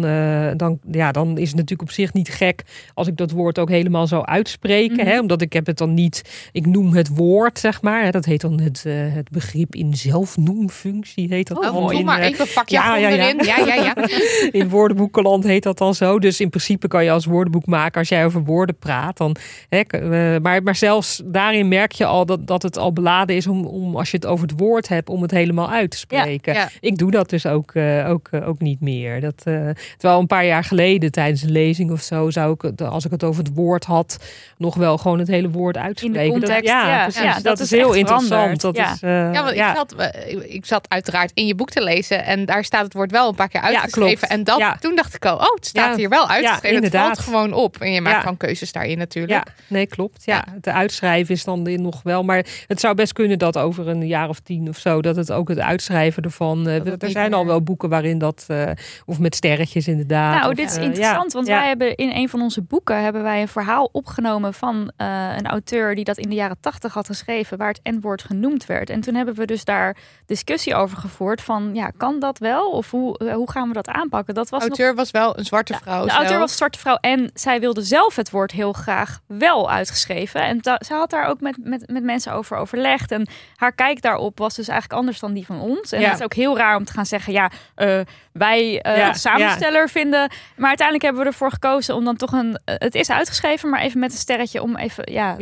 dan, ja, dan is het natuurlijk op zich niet gek als ik dat woord ook helemaal zou uitspreken. Mhm. Hè? Omdat ik heb het dan niet, ik noem het woord, zeg maar. Hè? Dat heet dan het, uh, het begrip in zelfnoemfunctie, heet dat Oh, doe in, maar eh, even vakje ja, ja, ja. Ja, ja, ja. in woordenboekenland heet dat dan zo. Dus in principe kan je als woordenboekmaker, als jij over woorden praat, dan. Hè, uh, maar, maar zelfs daarin merk je al dat, dat het al beladen is om, om, als je het over het woord hebt, om het helemaal uit te spreken. Ja, ja. Ik doe dat dus ook, uh, ook, uh, ook niet meer. Dat, terwijl een paar jaar geleden tijdens een lezing of zo, zou ik, als ik het over het woord had, nog wel gewoon het hele woord uitspreken. In de context, dat, ja, ja, precies. ja, dat, dat is is heel interessant. Dat Ja. is, uh, Ja, want. Ik, zat, uh, ik zat uiteraard in je boek te lezen en daar staat het woord wel een paar keer uitgeschreven. klopt. en dat, Ja. toen dacht ik al, oh, het staat Ja. hier wel uitgeschreven. het inderdaad. valt gewoon op. En je maakt Ja. gewoon keuzes daarin natuurlijk. Ja, nee, klopt. Ja, Ja. het uitschrijven is dan nog wel. Maar het zou best kunnen dat over een jaar of tien of zo, dat het ook het uitschrijven ervan. eh, er zijn al wel boeken waarin dat. eh, of met sterretjes inderdaad. Nou, of, dit is eh, interessant, ja, want ja. wij hebben in een van onze boeken hebben wij een verhaal opgenomen van eh, een auteur die dat in de jaren tachtig had geschreven, waar het N-woord genoemd werd. En toen hebben we dus daar discussie over gevoerd van, ja, kan dat wel? Of hoe, eh, hoe gaan we dat aanpakken? Dat De was nog auteur was wel een zwarte vrouw. de auteur zelf. was een zwarte vrouw en zij wilde zelf het woord heel graag wel uitgeschreven. En ze had daar ook met, met, met mensen over overlegd. En haar kijk daarop was dus eigenlijk anders dan die van ons. En Ja. het is ook heel raar om te gaan zeggen, ja, eh, wij Ja, als samensteller vinden. Maar uiteindelijk hebben we ervoor gekozen om dan toch een. eh, Het is uitgeschreven, maar even met een sterretje om even ja.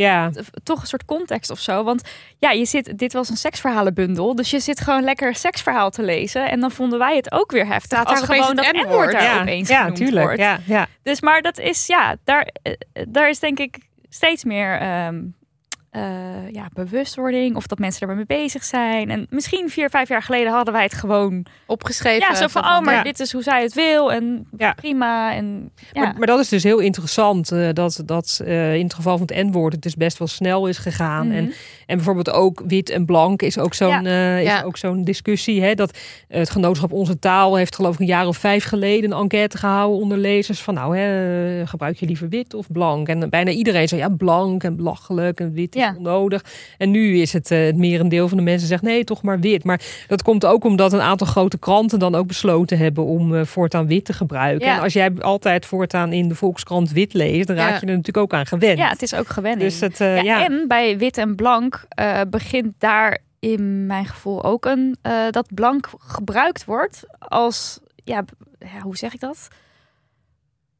Toch een soort context of zo. Want ja, je zit, dit was een seksverhalenbundel. Dus je zit gewoon lekker seksverhaal te lezen. En dan vonden wij het ook weer heftig. Staat daar als gewoon dat N-woord daar ja, opeens ja tuurlijk. wordt. Ja, ja. Dus maar dat is, ja, daar, eh, daar is denk ik steeds meer ehm, eh, ja, bewustwording. Of dat mensen er maar mee bezig zijn. En misschien vier, vijf jaar geleden hadden wij het gewoon. opgeschreven. Ja, zo van, oh, maar ja. dit is hoe zij het wil. En Ja. prima. En, ja. Maar, maar dat is dus heel interessant. eh, dat dat eh, in het geval van het N-woord het dus best wel snel is gegaan. Mhm. En, en bijvoorbeeld ook wit en blank is ook zo'n is ook zo'n discussie. Hè, dat het genootschap Onze Taal heeft geloof ik een jaar of vijf geleden een enquête gehouden onder lezers. Van nou, hè, gebruik je liever wit of blank? En bijna iedereen zei ja, blank en belachelijk en wit Ja. onnodig. En nu is het eh, het merendeel van de mensen zegt nee, toch maar wit. Maar dat komt ook omdat een aantal grote kranten dan ook besloten hebben om eh, voortaan wit te gebruiken. Ja. En als jij altijd voortaan in de Volkskrant wit leest, dan raak je er natuurlijk ook aan gewend. ja, het is ook gewenning. dus het, eh, ja. En bij wit en blank begint daar in mijn gevoel ook een dat blank gebruikt wordt als ja, hoe zeg ik dat?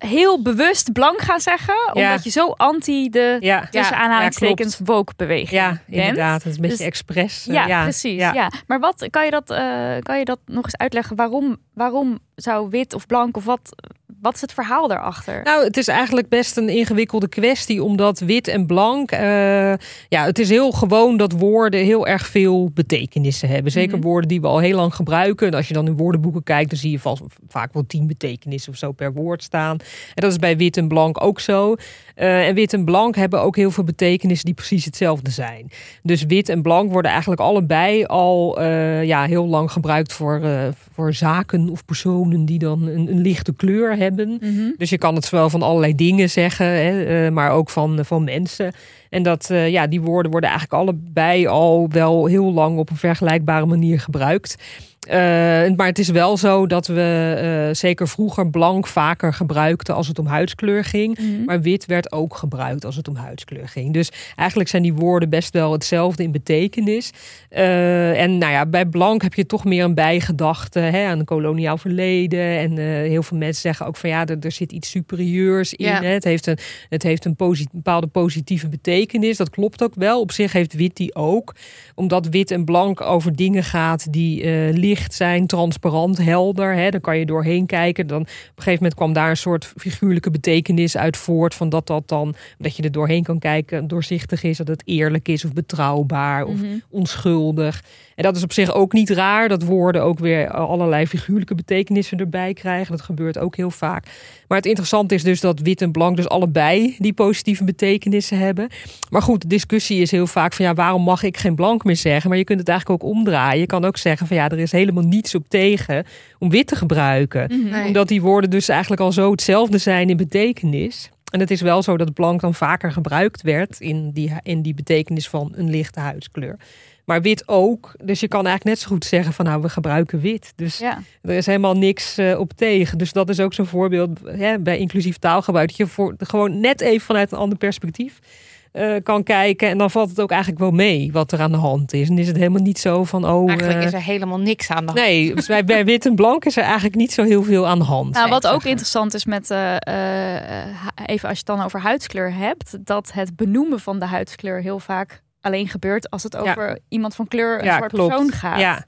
Heel bewust blank gaan zeggen, Ja. omdat je zo anti de ja. tussen ja, aanhalingstekens klopt. woke beweging Ja, bent. inderdaad. Het is een beetje Dus- expres. eh, Ja, precies. Ja. Maar wat kan je dat, eh, kan je dat nog eens uitleggen? Waarom, waarom zou wit of blank of wat, wat is het verhaal daarachter? Nou, het is eigenlijk best een ingewikkelde kwestie, omdat wit en blank, eh, ja, het is heel gewoon dat woorden heel erg veel betekenissen hebben. Zeker Mhm. woorden die we al heel lang gebruiken. En als je dan in woordenboeken kijkt, dan zie je vast, vaak wel tien betekenissen of zo per woord staan. En dat is bij wit en blank ook zo. Eh, en wit en blank hebben ook heel veel betekenissen die precies hetzelfde zijn. Dus wit en blank worden eigenlijk allebei al eh, ja, heel lang gebruikt voor, voor zaken of personen die dan een, een lichte kleur hebben. Mhm. Dus je kan het zowel van allerlei dingen zeggen, hè, eh, maar ook van, van mensen. En dat, eh, ja, die woorden worden eigenlijk allebei al wel heel lang op een vergelijkbare manier gebruikt. Eh, maar het is wel zo dat we eh, zeker vroeger blank vaker gebruikten als het om huidskleur ging. Mhm. Maar wit werd ook gebruikt als het om huidskleur ging. Dus eigenlijk zijn die woorden best wel hetzelfde in betekenis. Eh, en nou ja, bij blank heb je toch meer een bijgedachte hè, aan een koloniaal verleden. En heel veel mensen zeggen ook van ja, er, er zit iets superieurs in. Ja. Hè. Het heeft een, het heeft een bepaalde positieve betekenis. Dat klopt ook wel. Op zich heeft wit die ook. Omdat wit en blank over dingen gaat die licht zijn, transparant, helder. Hè. Daar kan je doorheen kijken. Dan, op een gegeven moment kwam daar een soort figuurlijke betekenis uit voort. Van dat dat dan, dat je er doorheen kan kijken, doorzichtig is. Dat het eerlijk is of betrouwbaar of Mhm. onschuldig. En dat is op zich ook niet raar. Dat woorden ook weer allerlei figuurlijke betekenissen erbij krijgen. Dat gebeurt ook heel vaak. Maar het interessante is dus dat wit en blank dus allebei die positieve betekenissen hebben. Maar goed, de discussie is heel vaak van ja, waarom mag ik geen blank meer zeggen? Maar je kunt het eigenlijk ook omdraaien. Je kan ook zeggen van ja, er is helemaal niets op tegen om wit te gebruiken. Mhm. Nee. Omdat die woorden dus eigenlijk al zo hetzelfde zijn in betekenis. En het is wel zo dat blank dan vaker gebruikt werd in die, in die betekenis van een lichte huidskleur. Maar wit ook. Dus je kan eigenlijk net zo goed zeggen van nou, we gebruiken wit. Dus Ja. er is helemaal niks eh, op tegen. Dus dat is ook zo'n voorbeeld hè, bij inclusief taalgebruik. Dat je voor, gewoon net even vanuit een ander perspectief eh, kan kijken. En dan valt het ook eigenlijk wel mee wat er aan de hand is. En is het helemaal niet zo van oh... Eigenlijk eh, is er helemaal niks aan de hand. Nee, dus bij, bij wit en blank is er eigenlijk niet zo heel veel aan de hand. Nou, wat ook interessant is met, even als je het dan over huidskleur hebt, dat het benoemen van de huidskleur heel vaak alleen gebeurt als het Ja. over iemand van kleur, een Ja, zwart klopt. persoon gaat. Ja.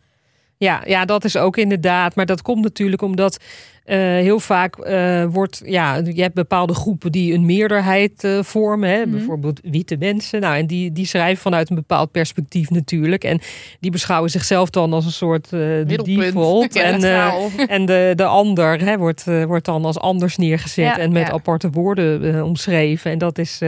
Ja, ja, dat is ook inderdaad. Maar dat komt natuurlijk omdat eh, heel vaak eh, wordt, ja, je hebt bepaalde groepen die een meerderheid eh, vormen. Hè? Mhm. Bijvoorbeeld witte mensen. Nou, en die, die schrijven vanuit een bepaald perspectief natuurlijk. En die beschouwen zichzelf dan als een soort eh, default. En eh, en de, de ander hè, wordt, eh, wordt dan als anders neergezet Ja, en met ja. aparte woorden omschreven. En dat is.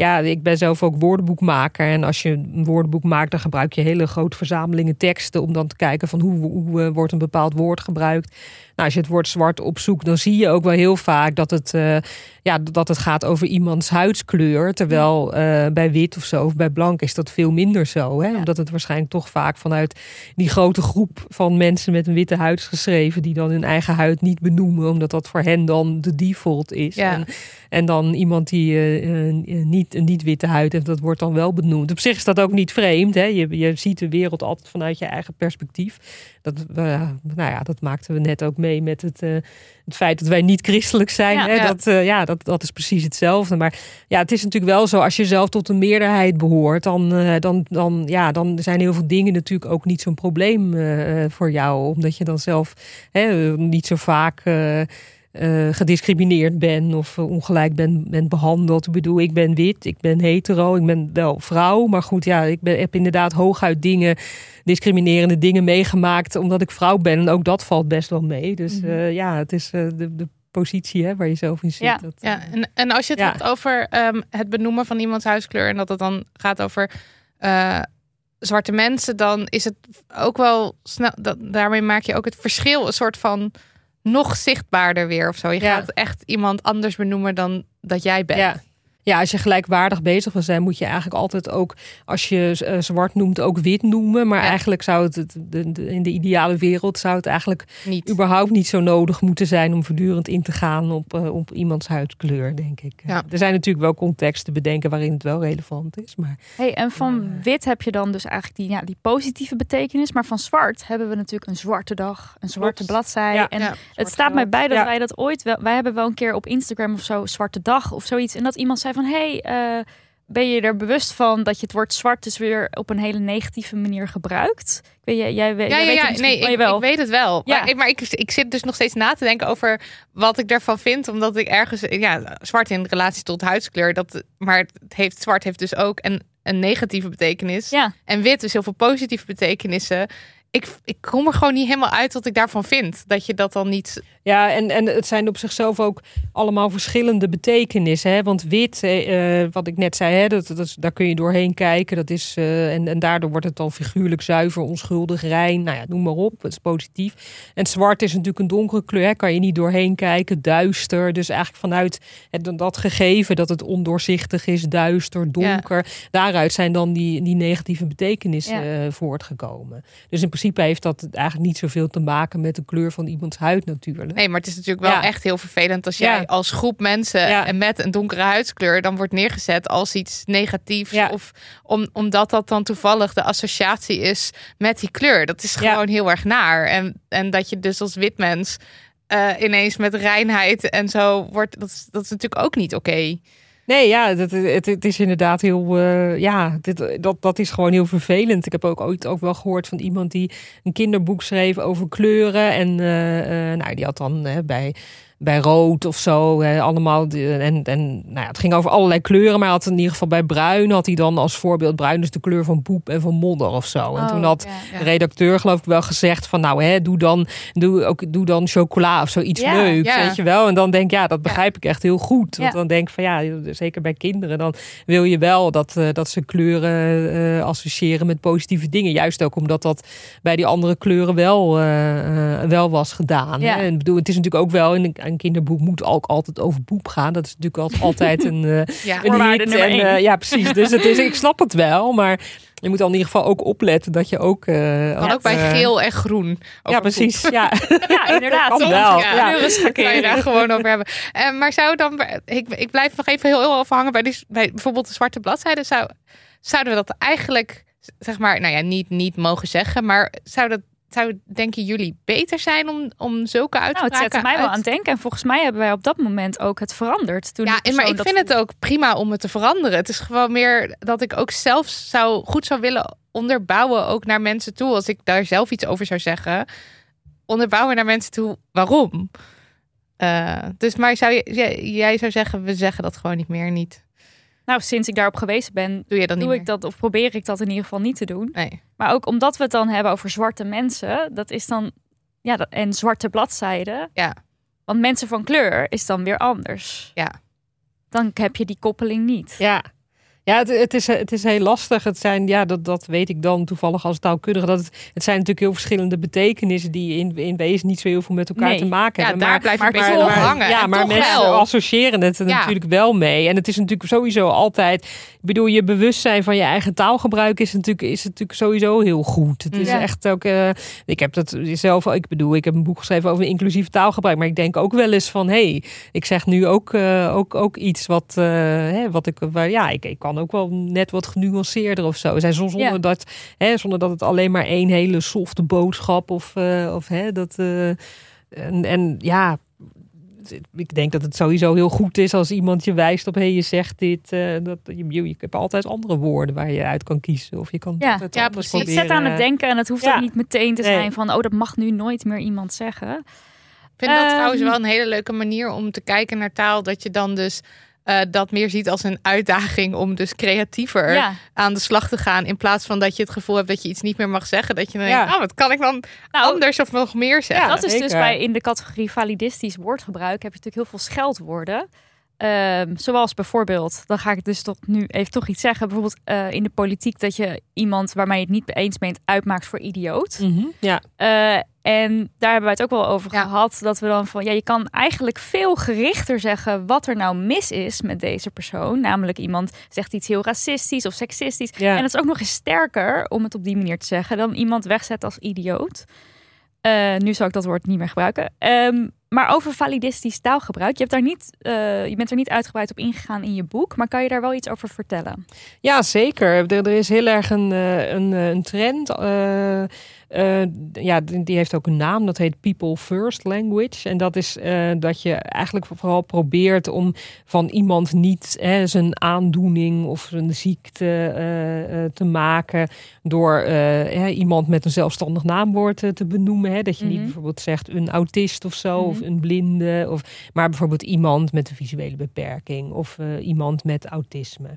Ja, ik ben zelf ook woordenboekmaker. En als je een woordenboek maakt, dan gebruik je hele grote verzamelingen teksten. om dan te kijken van hoe, hoe eh, wordt een bepaald woord gebruikt. Nou, als je het woord zwart opzoekt, dan zie je ook wel heel vaak dat het, eh, ja, dat het gaat over iemands huidskleur. Terwijl eh, bij wit of zo, of bij blank is dat veel minder zo. Hè? Ja. Omdat het waarschijnlijk toch vaak vanuit die grote groep van mensen met een witte huid is geschreven. die dan hun eigen huid niet benoemen, omdat dat voor hen dan de default is. Ja. En, en dan iemand die eh, niet, een niet-witte huid heeft, dat wordt dan wel benoemd. Op zich is dat ook niet vreemd. Hè? Je, je ziet de wereld altijd vanuit je eigen perspectief. Dat, nou ja, dat maakten we net ook mee met het, eh, het feit dat wij niet christelijk zijn. Ja, hè? ja. Dat, eh, ja, dat, dat is precies hetzelfde. Maar ja, het is natuurlijk wel zo, als je zelf tot een meerderheid behoort, dan, eh, dan, dan, ja, dan zijn heel veel dingen natuurlijk ook niet zo'n probleem voor jou. Omdat je dan zelf hè, niet zo vaak. Eh, gediscrimineerd ben of eh, ongelijk ben, ben behandeld. Ik bedoel, ik ben wit, ik ben hetero, ik ben wel vrouw. Maar goed, ja, ik ben, heb inderdaad hooguit dingen, discriminerende dingen meegemaakt omdat ik vrouw ben. En ook dat valt best wel mee. Dus Mhm. eh, ja, het is de, de positie hè, waar je zelf in zit. Ja. Dat, Ja, en, en als je het Ja. hebt over ehm, het benoemen van iemands huidskleur en dat het dan gaat over zwarte mensen, dan is het ook wel snel. Dat, daarmee maak je ook het verschil een soort van nog zichtbaarder weer of zo. Je Ja. gaat echt iemand anders benoemen dan dat jij bent. Ja. Ja, als je gelijkwaardig bezig wil zijn, moet je eigenlijk altijd ook, als je eh, zwart noemt, ook wit noemen. Maar Ja. eigenlijk zou het, het- de, de- in de ideale wereld zou het eigenlijk Niet. überhaupt niet zo nodig moeten zijn om voortdurend in te gaan op, eh, op iemands huidskleur, denk ik. Ja. Er zijn natuurlijk wel contexten bedenken waarin het wel relevant is. Maar Hey, en van wit heb je dan dus eigenlijk die, ja, die positieve betekenis. Maar van zwart hebben we natuurlijk een zwarte dag, een zwarte Klopt. bladzij. Ja. en Ja. het staat mij bij dat Ja. wij dat ooit wel... Wij hebben wel een keer op Instagram of zo zwarte dag of zoiets. En dat iemand zei van, hey, eh, ben je er bewust van dat je het woord zwart dus weer op een hele negatieve manier gebruikt? Ik weet, jij, jij, weet- Ja, jij ja, weet ja. het nee, oh, ik, jawel. ik weet het wel. Ja. Maar, ik, maar ik, ik zit dus nog steeds na te denken over wat ik daarvan vind. Omdat ik ergens, ja, zwart in relatie tot huidskleur. Dat, maar het heeft, zwart heeft dus ook een, een negatieve betekenis. Ja, En wit dus heel veel positieve betekenissen. Ik, ik kom er gewoon niet helemaal uit wat ik daarvan vind. Dat je dat dan niet... Ja, en, en het zijn op zichzelf ook allemaal verschillende betekenissen. Hè? Want wit, eh, eh, wat ik net zei, hè, dat, dat daar kun je doorheen kijken. Dat is, eh, en, en daardoor wordt het dan figuurlijk zuiver, onschuldig, rein. Nou ja, noem maar op. Het is positief. En zwart is natuurlijk een donkere kleur. Hè? Kan je niet doorheen kijken. Duister. Dus eigenlijk vanuit het, dat gegeven dat het ondoorzichtig is, duister, donker. Daaruit zijn dan die, die negatieve betekenissen Ja. eh, voortgekomen. Dus in principe heeft dat eigenlijk niet zoveel te maken met de kleur van iemands huid natuurlijk. Nee, maar het is natuurlijk wel Ja. echt heel vervelend als jij Ja. als groep mensen Ja. en met een donkere huidskleur dan wordt neergezet als iets negatiefs. Of om, omdat dat dan toevallig de associatie is met die kleur. Dat is gewoon heel erg naar. En, en dat je dus als wit mens eh, ineens met reinheid en zo wordt. Dat is, dat is natuurlijk ook niet oké. Nee, ja, het, het is inderdaad heel. eh, ja, dit, dat, dat is gewoon heel vervelend. Ik heb ook ooit ook wel gehoord van iemand die een kinderboek schreef over kleuren. En eh, eh, nou, die had dan bij, bij rood of zo allemaal. en en nou ja, het ging over allerlei kleuren. Maar had in ieder geval bij bruin had hij dan als voorbeeld bruin is de kleur van poep en van modder of zo. En Oh, toen had ja. de redacteur geloof ik wel gezegd van nou hè, doe dan, doe ook, doe dan chocola of zoiets Ja, leuks, weet je wel. En dan denk ik, ja, dat begrijp ik echt heel goed. Want dan denk ik van ja, zeker bij kinderen, dan wil je wel dat, eh, dat ze kleuren eh, associëren met positieve dingen. Juist ook omdat dat bij die andere kleuren wel, eh, wel was gedaan. En bedoel, het is natuurlijk ook wel in, een kinderboek moet ook altijd over poep gaan. Dat is natuurlijk altijd, altijd een, uh, Ja. een hit. En, één. eh, ja, precies. Dus het is, ik snap het wel, maar je moet dan in ieder geval ook opletten dat je ook. eh, Kan ook bij eh, geel en groen. Ja, precies. Ja. Ja, inderdaad. Kan wel, ja. ja. Kan je daar gewoon over hebben. Eh, maar zou dan, ik, ik blijf nog even heel, heel even hangen bij, die, bij bijvoorbeeld de zwarte bladzijde. Zou, zouden we dat eigenlijk, zeg maar, nou ja, niet, niet mogen zeggen, maar zou dat, zou denken jullie beter zijn om, om zulke Nou, het uitspraken zette mij wel aan het denken. En volgens mij hebben wij op dat moment ook het veranderd. Toen Ja, en maar ik vind het ook prima om het te veranderen. Het is gewoon meer dat ik ook zelf zou, goed zou willen onderbouwen, ook naar mensen toe. Als ik daar zelf iets over zou zeggen, onderbouwen naar mensen toe waarom. Eh, dus maar zou je, jij, jij zou zeggen, we zeggen dat gewoon niet meer, niet. Nou, sinds ik daarop gewezen ben, Doe je dat doe ik dat of probeer ik dat in ieder geval niet te doen. Nee. Maar ook omdat we het dan hebben over zwarte mensen, dat is dan ja, dat, en zwarte bladzijden. Ja. Want mensen van kleur is dan weer anders. Ja. Dan heb je die koppeling niet. Ja. Ja, het, het, is, het is heel lastig. Het zijn, ja, dat, dat weet ik dan toevallig als taalkundige. Dat het, het zijn natuurlijk heel verschillende betekenissen die in, in wezen niet zo heel veel met elkaar Nee. te maken Ja, hebben. daar maar, blijf maar toch- op hangen. Ja, maar mensen wel. associëren het er Ja. natuurlijk wel mee. En het is natuurlijk sowieso altijd. Ik bedoel, je bewustzijn van je eigen taalgebruik is natuurlijk, is natuurlijk sowieso heel goed. Het is Ja. echt ook. eh, ik heb dat zelf. Ik bedoel, ik heb een boek geschreven over inclusief taalgebruik. Maar ik denk ook wel eens van hé, hey, ik zeg nu ook, eh, ook, ook iets wat, eh, hè, wat ik. Waar, ja, ik, ik kan ook wel net wat genuanceerder of zo. Zijn zonder Ja. dat, hè, zonder dat het alleen maar één hele softe boodschap of, eh, of hè, dat. eh, en, en ja, ik denk dat het sowieso heel goed is als iemand je wijst op, hé, je zegt dit. eh, dat, je, je, je hebt altijd andere woorden waar je uit kan kiezen. Of je kan Ja. altijd Ja, anders precies. Het zet aan het denken en het hoeft Ja. ook niet meteen te Nee. zijn van, oh, dat mag nu nooit meer iemand zeggen. Ik vind dat Ehm. trouwens wel een hele leuke manier om te kijken naar taal. Dat je dan dus eh, dat meer ziet als een uitdaging om dus creatiever Ja. aan de slag te gaan. In plaats van dat je het gevoel hebt dat je iets niet meer mag zeggen. Dat je dan Ja. denkt, oh, wat kan ik dan Nou, anders of nog meer zeggen? dat is dus bij in de categorie validistisch woordgebruik heb je natuurlijk heel veel scheldwoorden. Ehm, zoals bijvoorbeeld, dan ga ik dus toch nu even toch iets zeggen. Bijvoorbeeld eh, in de politiek dat je iemand waarmee je het niet mee eens bent uitmaakt voor idioot. Mhm, Ja, Eh, en daar hebben wij het ook wel over Ja. gehad. Dat we dan van ja, je kan eigenlijk veel gerichter zeggen wat er nou mis is met deze persoon. Namelijk iemand zegt iets heel racistisch of seksistisch. Ja. En dat is ook nog eens sterker om het op die manier te zeggen dan iemand wegzet als idioot. Eh, nu zal ik dat woord niet meer gebruiken. Ehm, maar over validistisch taalgebruik. Je, hebt daar niet, eh, je bent er niet uitgebreid op ingegaan in je boek. Maar kan je daar wel iets over vertellen? Ja, zeker. Er, is heel erg een, eh, een, een trend. Eh, ja, die heeft ook een naam. Dat heet People First Language. En dat is eh, dat je eigenlijk vooral probeert om van iemand niet hè, zijn aandoening of zijn ziekte eh, te maken door hè, iemand met een zelfstandig naamwoord te benoemen. Hè. Dat je niet Mhm. bijvoorbeeld zegt een autist of zo, of Mhm. een blinde, of, maar bijvoorbeeld iemand met een visuele beperking of iemand met autisme.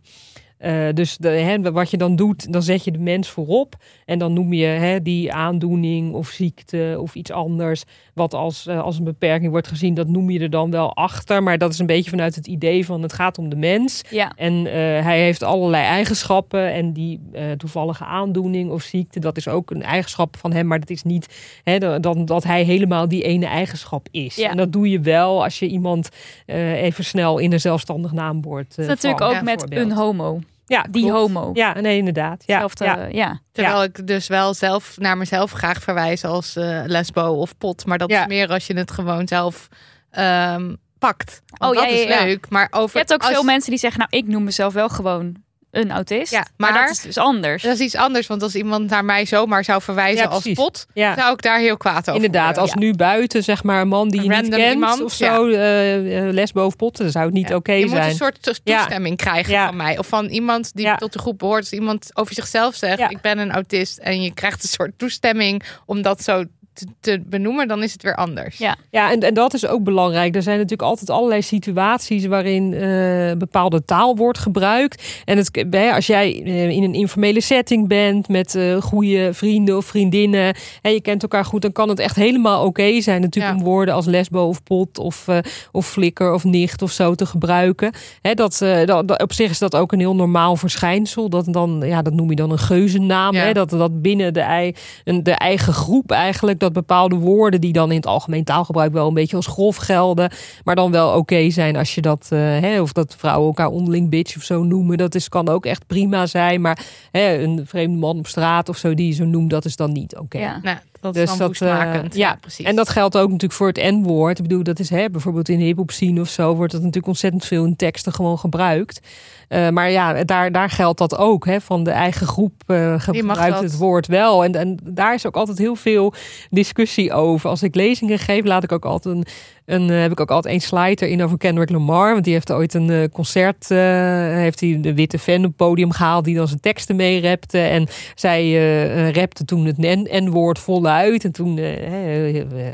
Eh, dus de, hè, wat je dan doet, dan zet je de mens voorop. En dan noem je hè, die aandoening of ziekte of iets anders. Wat als, eh, als een beperking wordt gezien, dat noem je er dan wel achter. Maar dat is een beetje vanuit het idee van het gaat om de mens. Ja. En eh, hij heeft allerlei eigenschappen. En die eh, toevallige aandoening of ziekte, dat is ook een eigenschap van hem. Maar dat is niet hè, dan dat hij helemaal die ene eigenschap is. Ja. En dat doe je wel als je iemand eh, even snel in een zelfstandig naamwoord. Dat is natuurlijk ook met een homo. Ja, Die klopt. homo. Ja, nee, inderdaad. Ja, Hetzelfde, ja. ja. Terwijl ik dus wel zelf naar mezelf graag verwijs als eh, lesbo of pot. Maar dat Ja. is meer als je het gewoon zelf ehm, pakt. Want Oh, dat ja, ja, is ja. leuk. Maar over Je hebt ook als- veel mensen die zeggen, nou, ik noem mezelf wel gewoon een autist. Ja, maar, maar- dat is dus anders. Dat is iets anders, want als iemand naar mij zomaar zou verwijzen Ja, als pot, Ja. zou ik daar heel kwaad over Inderdaad, worden. als nu buiten zeg maar een man die je Een niet random kent iemand, of zo, eh, eh, les boven potten, dan zou het niet Ja. oké je moet zijn. een soort toestemming krijgen Ja. van mij. Of van iemand die Ja. tot de groep behoort. Als iemand over zichzelf zegt, Ja. ik ben een autist. En je krijgt een soort toestemming om dat zo te, te benoemen. Dan is het weer anders. Ja. Ja, en, en dat is ook belangrijk. Er zijn natuurlijk altijd allerlei situaties waarin eh, bepaalde taal wordt gebruikt. En het, als jij eh, in een informele setting bent met eh goede vrienden of vriendinnen en je kent elkaar goed, dan kan het echt helemaal oké zijn natuurlijk Ja. om woorden als lesbo of pot of, eh, of flikker of nicht of zo te gebruiken. Hè, dat, eh, dat, dat- op zich is dat ook een heel normaal verschijnsel. Dat, dan, ja, dat noem je dan een geuzennaam. Ja. Hè, dat, dat binnen de, ei, een, de eigen groep eigenlijk dat dat bepaalde woorden die dan in het algemeen taalgebruik wel een beetje als grof gelden, maar dan wel oké zijn als je dat, uh, hè, of dat vrouwen elkaar onderling bitch of zo noemen, dat is, kan ook echt prima zijn. Maar hè, een vreemde man op straat of zo die je zo noemt, dat is dan niet oké. Ja. Nou, dat dus is dan dat, uh, ja, precies. En dat geldt ook natuurlijk voor het N-woord. Ik bedoel, dat is hè, bijvoorbeeld in hip-hop scene of zo wordt dat natuurlijk ontzettend veel in teksten gewoon gebruikt. Uh, maar ja, daar, daar geldt dat ook. Hè, van de eigen groep uh, gebruikt het woord wel. En, en daar is ook altijd heel veel discussie over. Als ik lezingen geef, laat ik ook altijd een, een heb ik ook altijd een slide erin over Kendrick Lamar. Want die heeft ooit een concert, heeft hij de witte fan op het podium gehaald die dan zijn teksten mee rapte. En zij rapte toen het N-woord voluit. En toen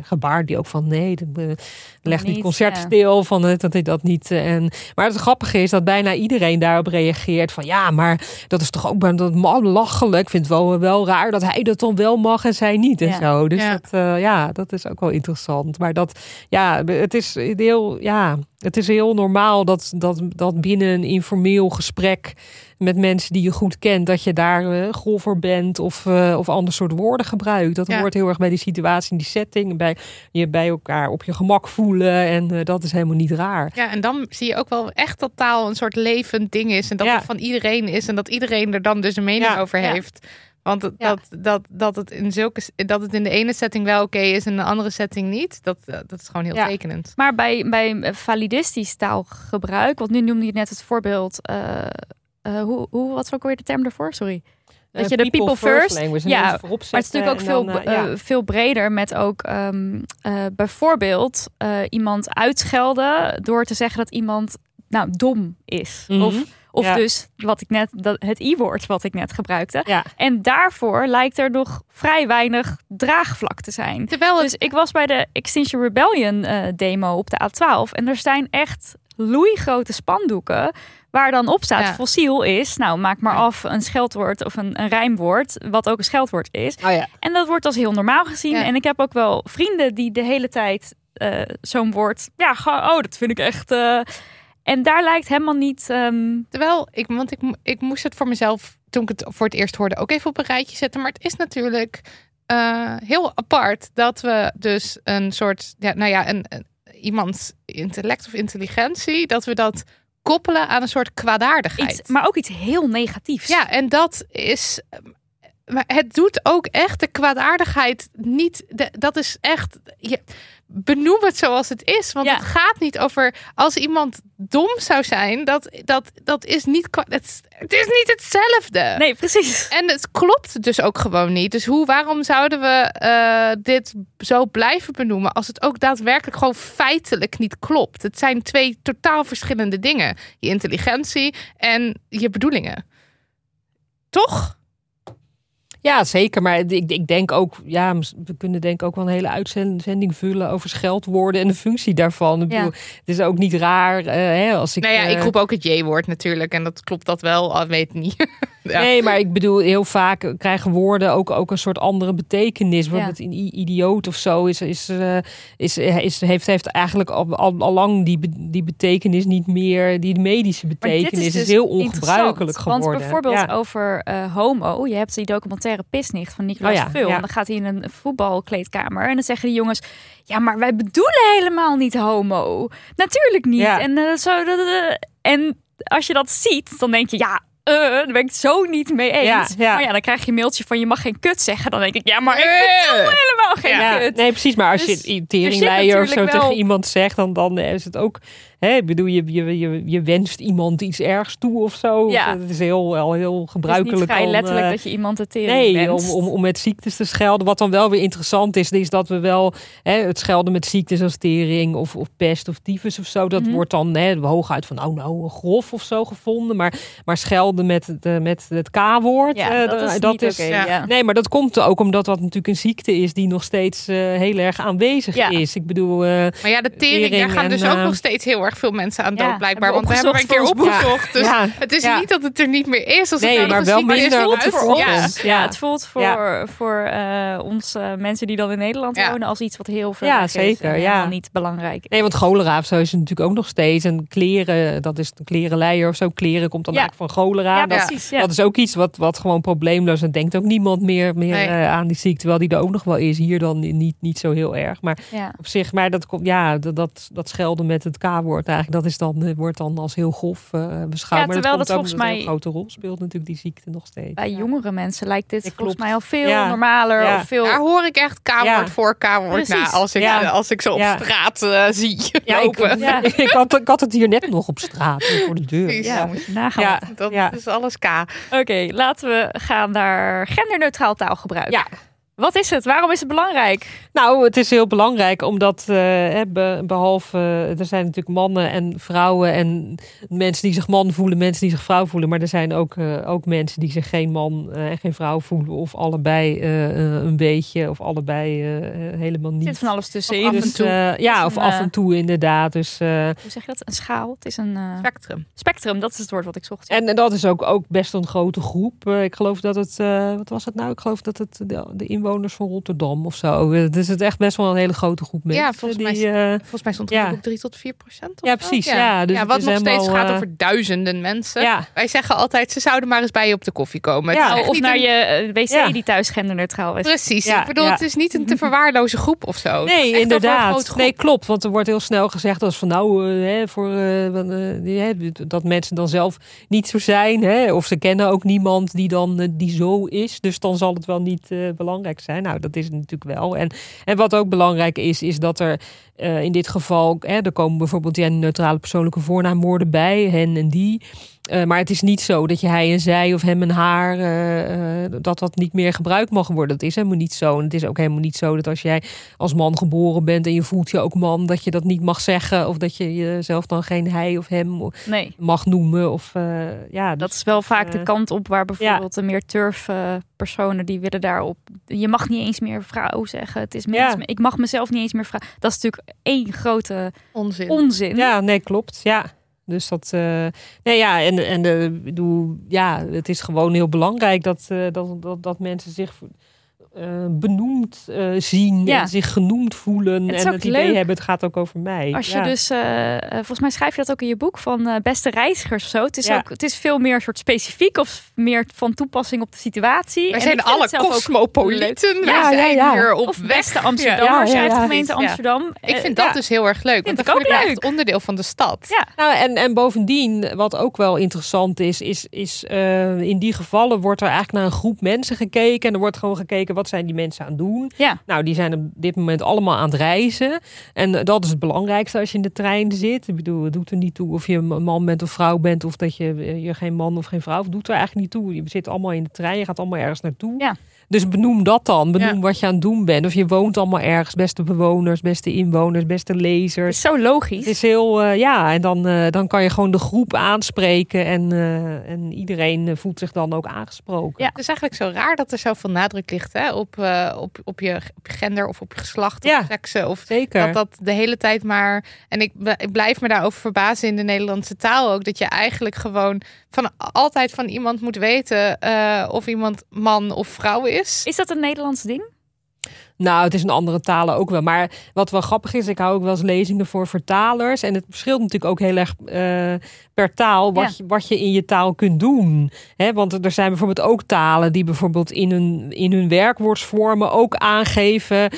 gebaarde die ook van nee, leg niet concert ja. stil. Van dat hij dat niet. En, maar het grappige is dat bijna iedereen daarop reageert van ja, maar dat is toch ook dat lachelijk. Ik vind het wel, wel raar dat hij dat dan wel mag en zij niet en Ja. zo. Dus Ja. Dat, eh, ja, dat is ook wel interessant. Maar dat, ja, het is heel, ja, het is heel normaal dat, dat, dat binnen een informeel gesprek met mensen die je goed kent, dat je daar eh, golfer bent of, eh, of ander soort woorden gebruikt. Dat Ja. hoort heel erg bij die situatie, in die setting, bij je bij elkaar op je gemak voelen en eh, dat is helemaal niet raar. Ja, en dan zie je ook wel echt dat taal een soort levend ding is. En dat Ja. het van iedereen is. En dat iedereen er dan dus een mening Ja, over ja. heeft. Want Ja. dat, dat, dat, het in zulke, dat het in de ene setting wel oké is en in de andere setting niet. Dat, eh, dat is gewoon heel Ja. tekenend. Maar bij, bij validistisch taalgebruik, want nu noemde je net het voorbeeld. eh, eh, hoe, hoe, wat was ook weer de term daarvoor? Sorry. Dat je de people first- language, en ja, voorop Maar het is natuurlijk ook veel, eh, eh, ja. veel breder met ook ehm, eh, bijvoorbeeld iemand uitschelden door te zeggen dat iemand nou dom is. Mhm. Of, of Ja. dus wat ik net, dat, het i-woord wat ik net gebruikte. Ja. En daarvoor lijkt er nog vrij weinig draagvlak te zijn. Terwijl het Dus ik was bij de Extinction Rebellion demo op de A12 en er zijn echt loeigrote spandoeken waar dan op staat Ja. fossiel is. Nou, maak maar Ja. af een scheldwoord of een, een rijmwoord, wat ook een scheldwoord is. Oh ja. En dat wordt als heel normaal gezien. Ja. En ik heb ook wel vrienden die de hele tijd eh, zo'n woord, ja, oh, dat vind ik echt. eh, en daar lijkt helemaal niet. ehm, Terwijl, ik, want ik, ik moest het voor mezelf, toen ik het voor het eerst hoorde, ook even op een rijtje zetten. Maar het is natuurlijk eh, heel apart dat we dus een soort, ja, nou ja, een, een- iemands intellect of intelligentie, dat we dat koppelen aan een soort kwaadaardigheid. iets, maar ook iets heel negatiefs. Ja, en dat is. Maar het doet ook echt de kwaadaardigheid niet. De, dat is echt. Je, benoem het zoals het is. Want Ja. het gaat niet over. Als iemand dom zou zijn, dat, dat, dat is niet. Het, is- het is niet hetzelfde. Nee, precies. En het klopt dus ook gewoon niet. Dus hoe, waarom zouden we eh, dit zo blijven benoemen als het ook daadwerkelijk gewoon feitelijk niet klopt? Het zijn twee totaal verschillende dingen: je intelligentie en je bedoelingen. Toch? Ja, zeker. Maar ik, ik denk ook, ja, we kunnen denk ik ook wel een hele uitzending vullen over scheldwoorden en de functie daarvan. Ik Ja. bedoel, het is ook niet raar eh, hè, als ik. nou ja, ik eh, roep ook het J-woord natuurlijk. En dat klopt dat wel, al weet het niet. ja. Nee, maar ik bedoel, heel vaak krijgen woorden ook, ook een soort andere betekenis. Bijvoorbeeld in i- idioot of zo is, is, eh, is, is, heeft, heeft eigenlijk al, al, al lang die, die betekenis niet meer. Die medische Maar dit betekenis is, dus heel ongebruikelijk geworden. Want bijvoorbeeld Ja. over eh, homo. Je hebt die documentaire Pisnicht van Nicolas Oh ja, Vul. dan gaat hij in een voetbalkleedkamer. En dan zeggen die jongens... Ja, maar wij bedoelen helemaal niet homo. Natuurlijk niet. Ja. En, eh, zo, en als je dat ziet, dan denk je... Ja, eh, daar ben ik het zo niet mee eens. Ja, ja. Maar ja, dan krijg je een mailtje van... Je mag geen kut zeggen. Dan denk ik... Ja, maar ik bedoel helemaal geen Ja, kut. nee, precies. Maar als Dus je er teringleier of zo wel- tegen iemand zegt, dan, dan is het ook. Hè, ik bedoel, je, je, je, je wenst iemand iets ergs toe of zo. Ja. Het is heel, al heel Het is gebruikelijk. niet vrij om, letterlijk eh, dat je iemand de tering Nee, om, wenst. om, om met ziektes te schelden. Wat dan wel weer interessant is, is dat we wel hè, het schelden met ziektes als tering of, of pest of tyfus of zo. Dat Mhm. wordt dan hè, hooguit van nou, nou, grof of zo gevonden. Maar, maar schelden met, het, eh, met het K-woord. Ja, eh, dat is dat niet is oké, ja. Nee, maar dat komt ook omdat dat natuurlijk een ziekte is die nog steeds eh, heel erg aanwezig Ja. is. Ik bedoel, eh, Maar ja, de tering, daar gaan en, dus ook nog steeds heel erg veel mensen aan Ja, dood blijkbaar. hebben Want we hebben een keer opgezocht. Dus Ja. het is Ja. niet dat het er niet meer is. Als het Nee, nou maar nog wel minder voelt het voor ons. Ja. Ja, Ja. het voelt voor, Ja. voor eh, ons eh, mensen die dan in Nederland Ja. wonen als iets wat heel veel Ja, is zeker, ja. niet belangrijk. Nee, want cholera of zo is het natuurlijk ook nog steeds. En kleren, dat is een klerenleier of zo. Kleren komt dan Ja. eigenlijk van cholera. Ja, dat, precies. Ja. dat is ook iets wat, wat gewoon probleemloos. En denkt ook niemand meer, meer Nee. eh, aan die ziekte. Terwijl die er ook nog wel is. Hier dan niet, niet zo heel erg. Maar ja. op zich, maar dat komt, ja, dat, dat, dat schelden met het K-woord eigenlijk. Dat is dan, eh, wordt dan als heel grof eh beschouwd. Ja, maar terwijl komt dat ook volgens mij- een grote rol speelt natuurlijk die ziekte nog steeds. Bij Ja. jongere mensen lijkt dit Ja, volgens klopt. mij al veel Ja. normaler. Ja. Of veel... Daar hoor ik echt K-woord Ja. voor K-woord na. Als ik, Ja. als ik ze op Ja. straat eh, zie Ja, ik, lopen. Ja. ik, had, ik had het hier net nog op straat voor de deur. Ja, moet je nagaan. Ja. Dat Ja. is alles K. Oké, laten we gaan naar genderneutraal taalgebruik. Ja. Wat is het? Waarom is het belangrijk? Nou, het is heel belangrijk omdat eh, hè, be- behalve er zijn natuurlijk mannen en vrouwen en mensen die zich man voelen, mensen die zich vrouw voelen, maar er zijn ook, eh, ook mensen die zich geen man eh, en geen vrouw voelen of allebei eh, eh, een beetje of allebei eh, eh, helemaal Er niet. zit van alles tussenin. Of af en Dus, toe. eh, ja, of een, af eh, en toe inderdaad. Dus, eh, Hoe zeg je dat? Een schaal. Het is een eh, Spectrum. spectrum. Dat is het woord wat ik zocht. en, en dat is ook, ook best een grote groep. Eh, ik geloof dat het, eh, wat was het nou? Ik geloof dat het de, de inwoners van Rotterdam of zo. Eh, Dus het is echt best wel een hele grote groep mensen. Ja, volgens mij eh, Volgens mij stond er Ja. ook 3 tot 4 procent. Ja, precies, ja, dus het wat is nog steeds gaat eh, over duizenden mensen. ja, Wij zeggen altijd, ze zouden maar eens bij je op de koffie komen. Ja. of naar een- je wc Ja. die thuis genderneutraal is. Precies. Ja, ik bedoel, ja. het is niet een te verwaarloze groep of zo. Nee, echt over een inderdaad. Nee, klopt. Want er wordt heel snel gezegd als van nou, hè, voor, dat mensen dan zelf niet zo zijn. Hè, of ze kennen ook niemand die dan die zo is. Dus dan zal het wel niet eh, zijn. Nou, dat is het natuurlijk wel. En, en wat ook belangrijk is, is dat er eh, in dit geval, hè, er komen bijvoorbeeld ja, neutrale persoonlijke voornaamwoorden bij, hen en die. Eh, maar het is niet zo dat je hij en zij of hem en haar, eh, eh, dat dat niet meer gebruikt mag worden. Dat is helemaal niet zo. En het is ook helemaal niet zo dat als jij als man geboren bent en je voelt je ook man, dat je dat niet mag zeggen. Of dat je jezelf dan geen hij of hem Nee. mag noemen. Of, eh, ja, Dat dus, is wel vaak de kant op waar bijvoorbeeld de meer turf personen die willen daarop. Je mag niet eens meer vrouw zeggen. Het is mens, Ja. Ik mag mezelf niet eens meer vrouw. Dat is natuurlijk één grote Onzin. onzin. Ja, nee, klopt. Ja. Dus dat, eh, nee, ja, en, en de, bedoel, ja, het is gewoon heel belangrijk dat, eh, dat, dat, dat mensen zich eh, benoemd eh, zien Ja. en zich genoemd voelen Het en ook het idee leuk. hebben, het gaat ook over mij. Als je ja. dus, eh, volgens mij schrijf je dat ook in je boek van beste reizigers of zo. Het is, Ja. ook, het is veel meer soort specifiek of meer van toepassing op de situatie. Wij En zijn alle het zelf ook cosmopolieten. leuk. Wij Ja, ja, zijn ja. hier op Of weg. beste Amsterdammer, Ja, ja, ja, schrijft de ja. gemeente Ja. Amsterdam. Ik vind dat ja. dus heel erg leuk. Vind Want voel ook echt onderdeel van de stad. Ja. Nou, en, en bovendien, wat ook wel interessant is, is, is eh, in die gevallen wordt er eigenlijk naar een groep mensen gekeken. En er wordt gewoon gekeken, wat zijn die mensen aan het doen? Ja. Nou, die zijn op dit moment allemaal aan het reizen. En eh, dat is het belangrijkste als je in de trein zit. Ik bedoel, het doet er niet toe of je een man bent of vrouw bent, of dat je, eh, je geen man of geen vrouw, het doet er eigenlijk niet toe. Je zit allemaal in de trein, je gaat allemaal ergens naartoe. Ja. Dus benoem dat dan. Benoem Ja. wat je aan het doen bent. Of je woont allemaal ergens. Beste bewoners, beste inwoners, beste Het lezers. is zo logisch. Het is heel, eh, ja, en dan, eh, dan kan je gewoon de groep aanspreken en, eh, en iedereen voelt zich dan ook aangesproken. Ja. Het is eigenlijk zo raar dat er zoveel nadruk ligt hè, op, op, op, je, gender of op je geslacht of Ja. seksen. Of Zeker. dat dat de hele tijd maar. En ik, ik blijf me daarover verbazen in de Nederlandse taal ook. Dat je eigenlijk gewoon van altijd van iemand moet weten of iemand man of vrouw is. Is dat een Nederlands ding? Nou, het is in andere talen ook wel. Maar wat wel grappig is, ik hou ook wel eens lezingen voor vertalers. En het verschilt natuurlijk ook heel erg eh, per taal wat, Ja. je, wat je in je taal kunt doen. Hè, want er zijn bijvoorbeeld ook talen die bijvoorbeeld in hun, in hun werkwoordsvormen ook aangeven Ja.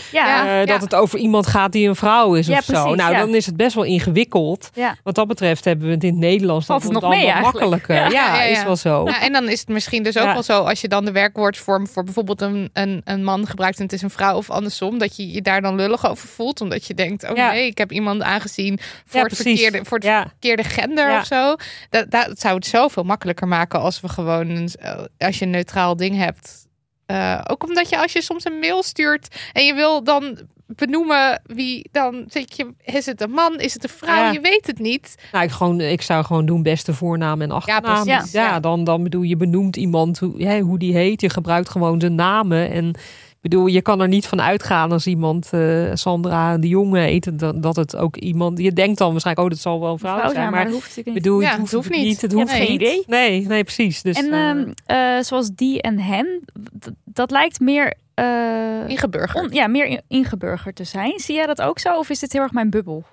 Ja. eh, dat het over iemand gaat die een vrouw is Ja, of zo. precies, Nou, ja. dan is het best wel ingewikkeld. Ja. Wat dat betreft hebben we het in het Nederlands het nog dan mee wat makkelijker. Ja. Ja, Ja, ja, ja. is wel zo. Nou, en dan is het misschien dus ook Ja. wel zo als je dan de werkwoordsvorm voor bijvoorbeeld een, een, een man gebruikt en het is een vrouw of andersom, dat je je daar dan lullig over voelt, omdat je denkt, oh Ja. nee, ik heb iemand aangezien voor Ja, het verkeerde, voor het Ja. verkeerde gender of zo. Dat, dat zou het zoveel makkelijker maken als we gewoon, een- als je een neutraal ding hebt. Eh, ook omdat je als je soms een mail stuurt en je wil dan benoemen wie dan zit je is het een man is het een vrouw Ja. je weet het niet Nou, ik, gewoon, ik zou gewoon doen beste voornaam en achternaam. Ja, Ja. dan, dan bedoel je benoemt iemand hoe, hè, hoe die heet. Je gebruikt gewoon de namen. En bedoel, je kan er niet van uitgaan als iemand eh, Sandra de Jonge eet, dat, dat het ook iemand. Je denkt dan waarschijnlijk, oh, dat zal wel een vrouw, Vrouw, zijn. ja, maar dat hoeft natuurlijk ik niet. bedoel, Ja, het hoeft, het hoeft niet. Het Je hoeft hebt geen idee. Nee, nee, precies. Dus, en eh, ehm, eh, zoals die en hen, dat lijkt meer, eh, Ingeburgerd. ja, meer in- ingeburgerd te zijn. Zie jij dat ook zo? Of is dit heel erg mijn bubbel?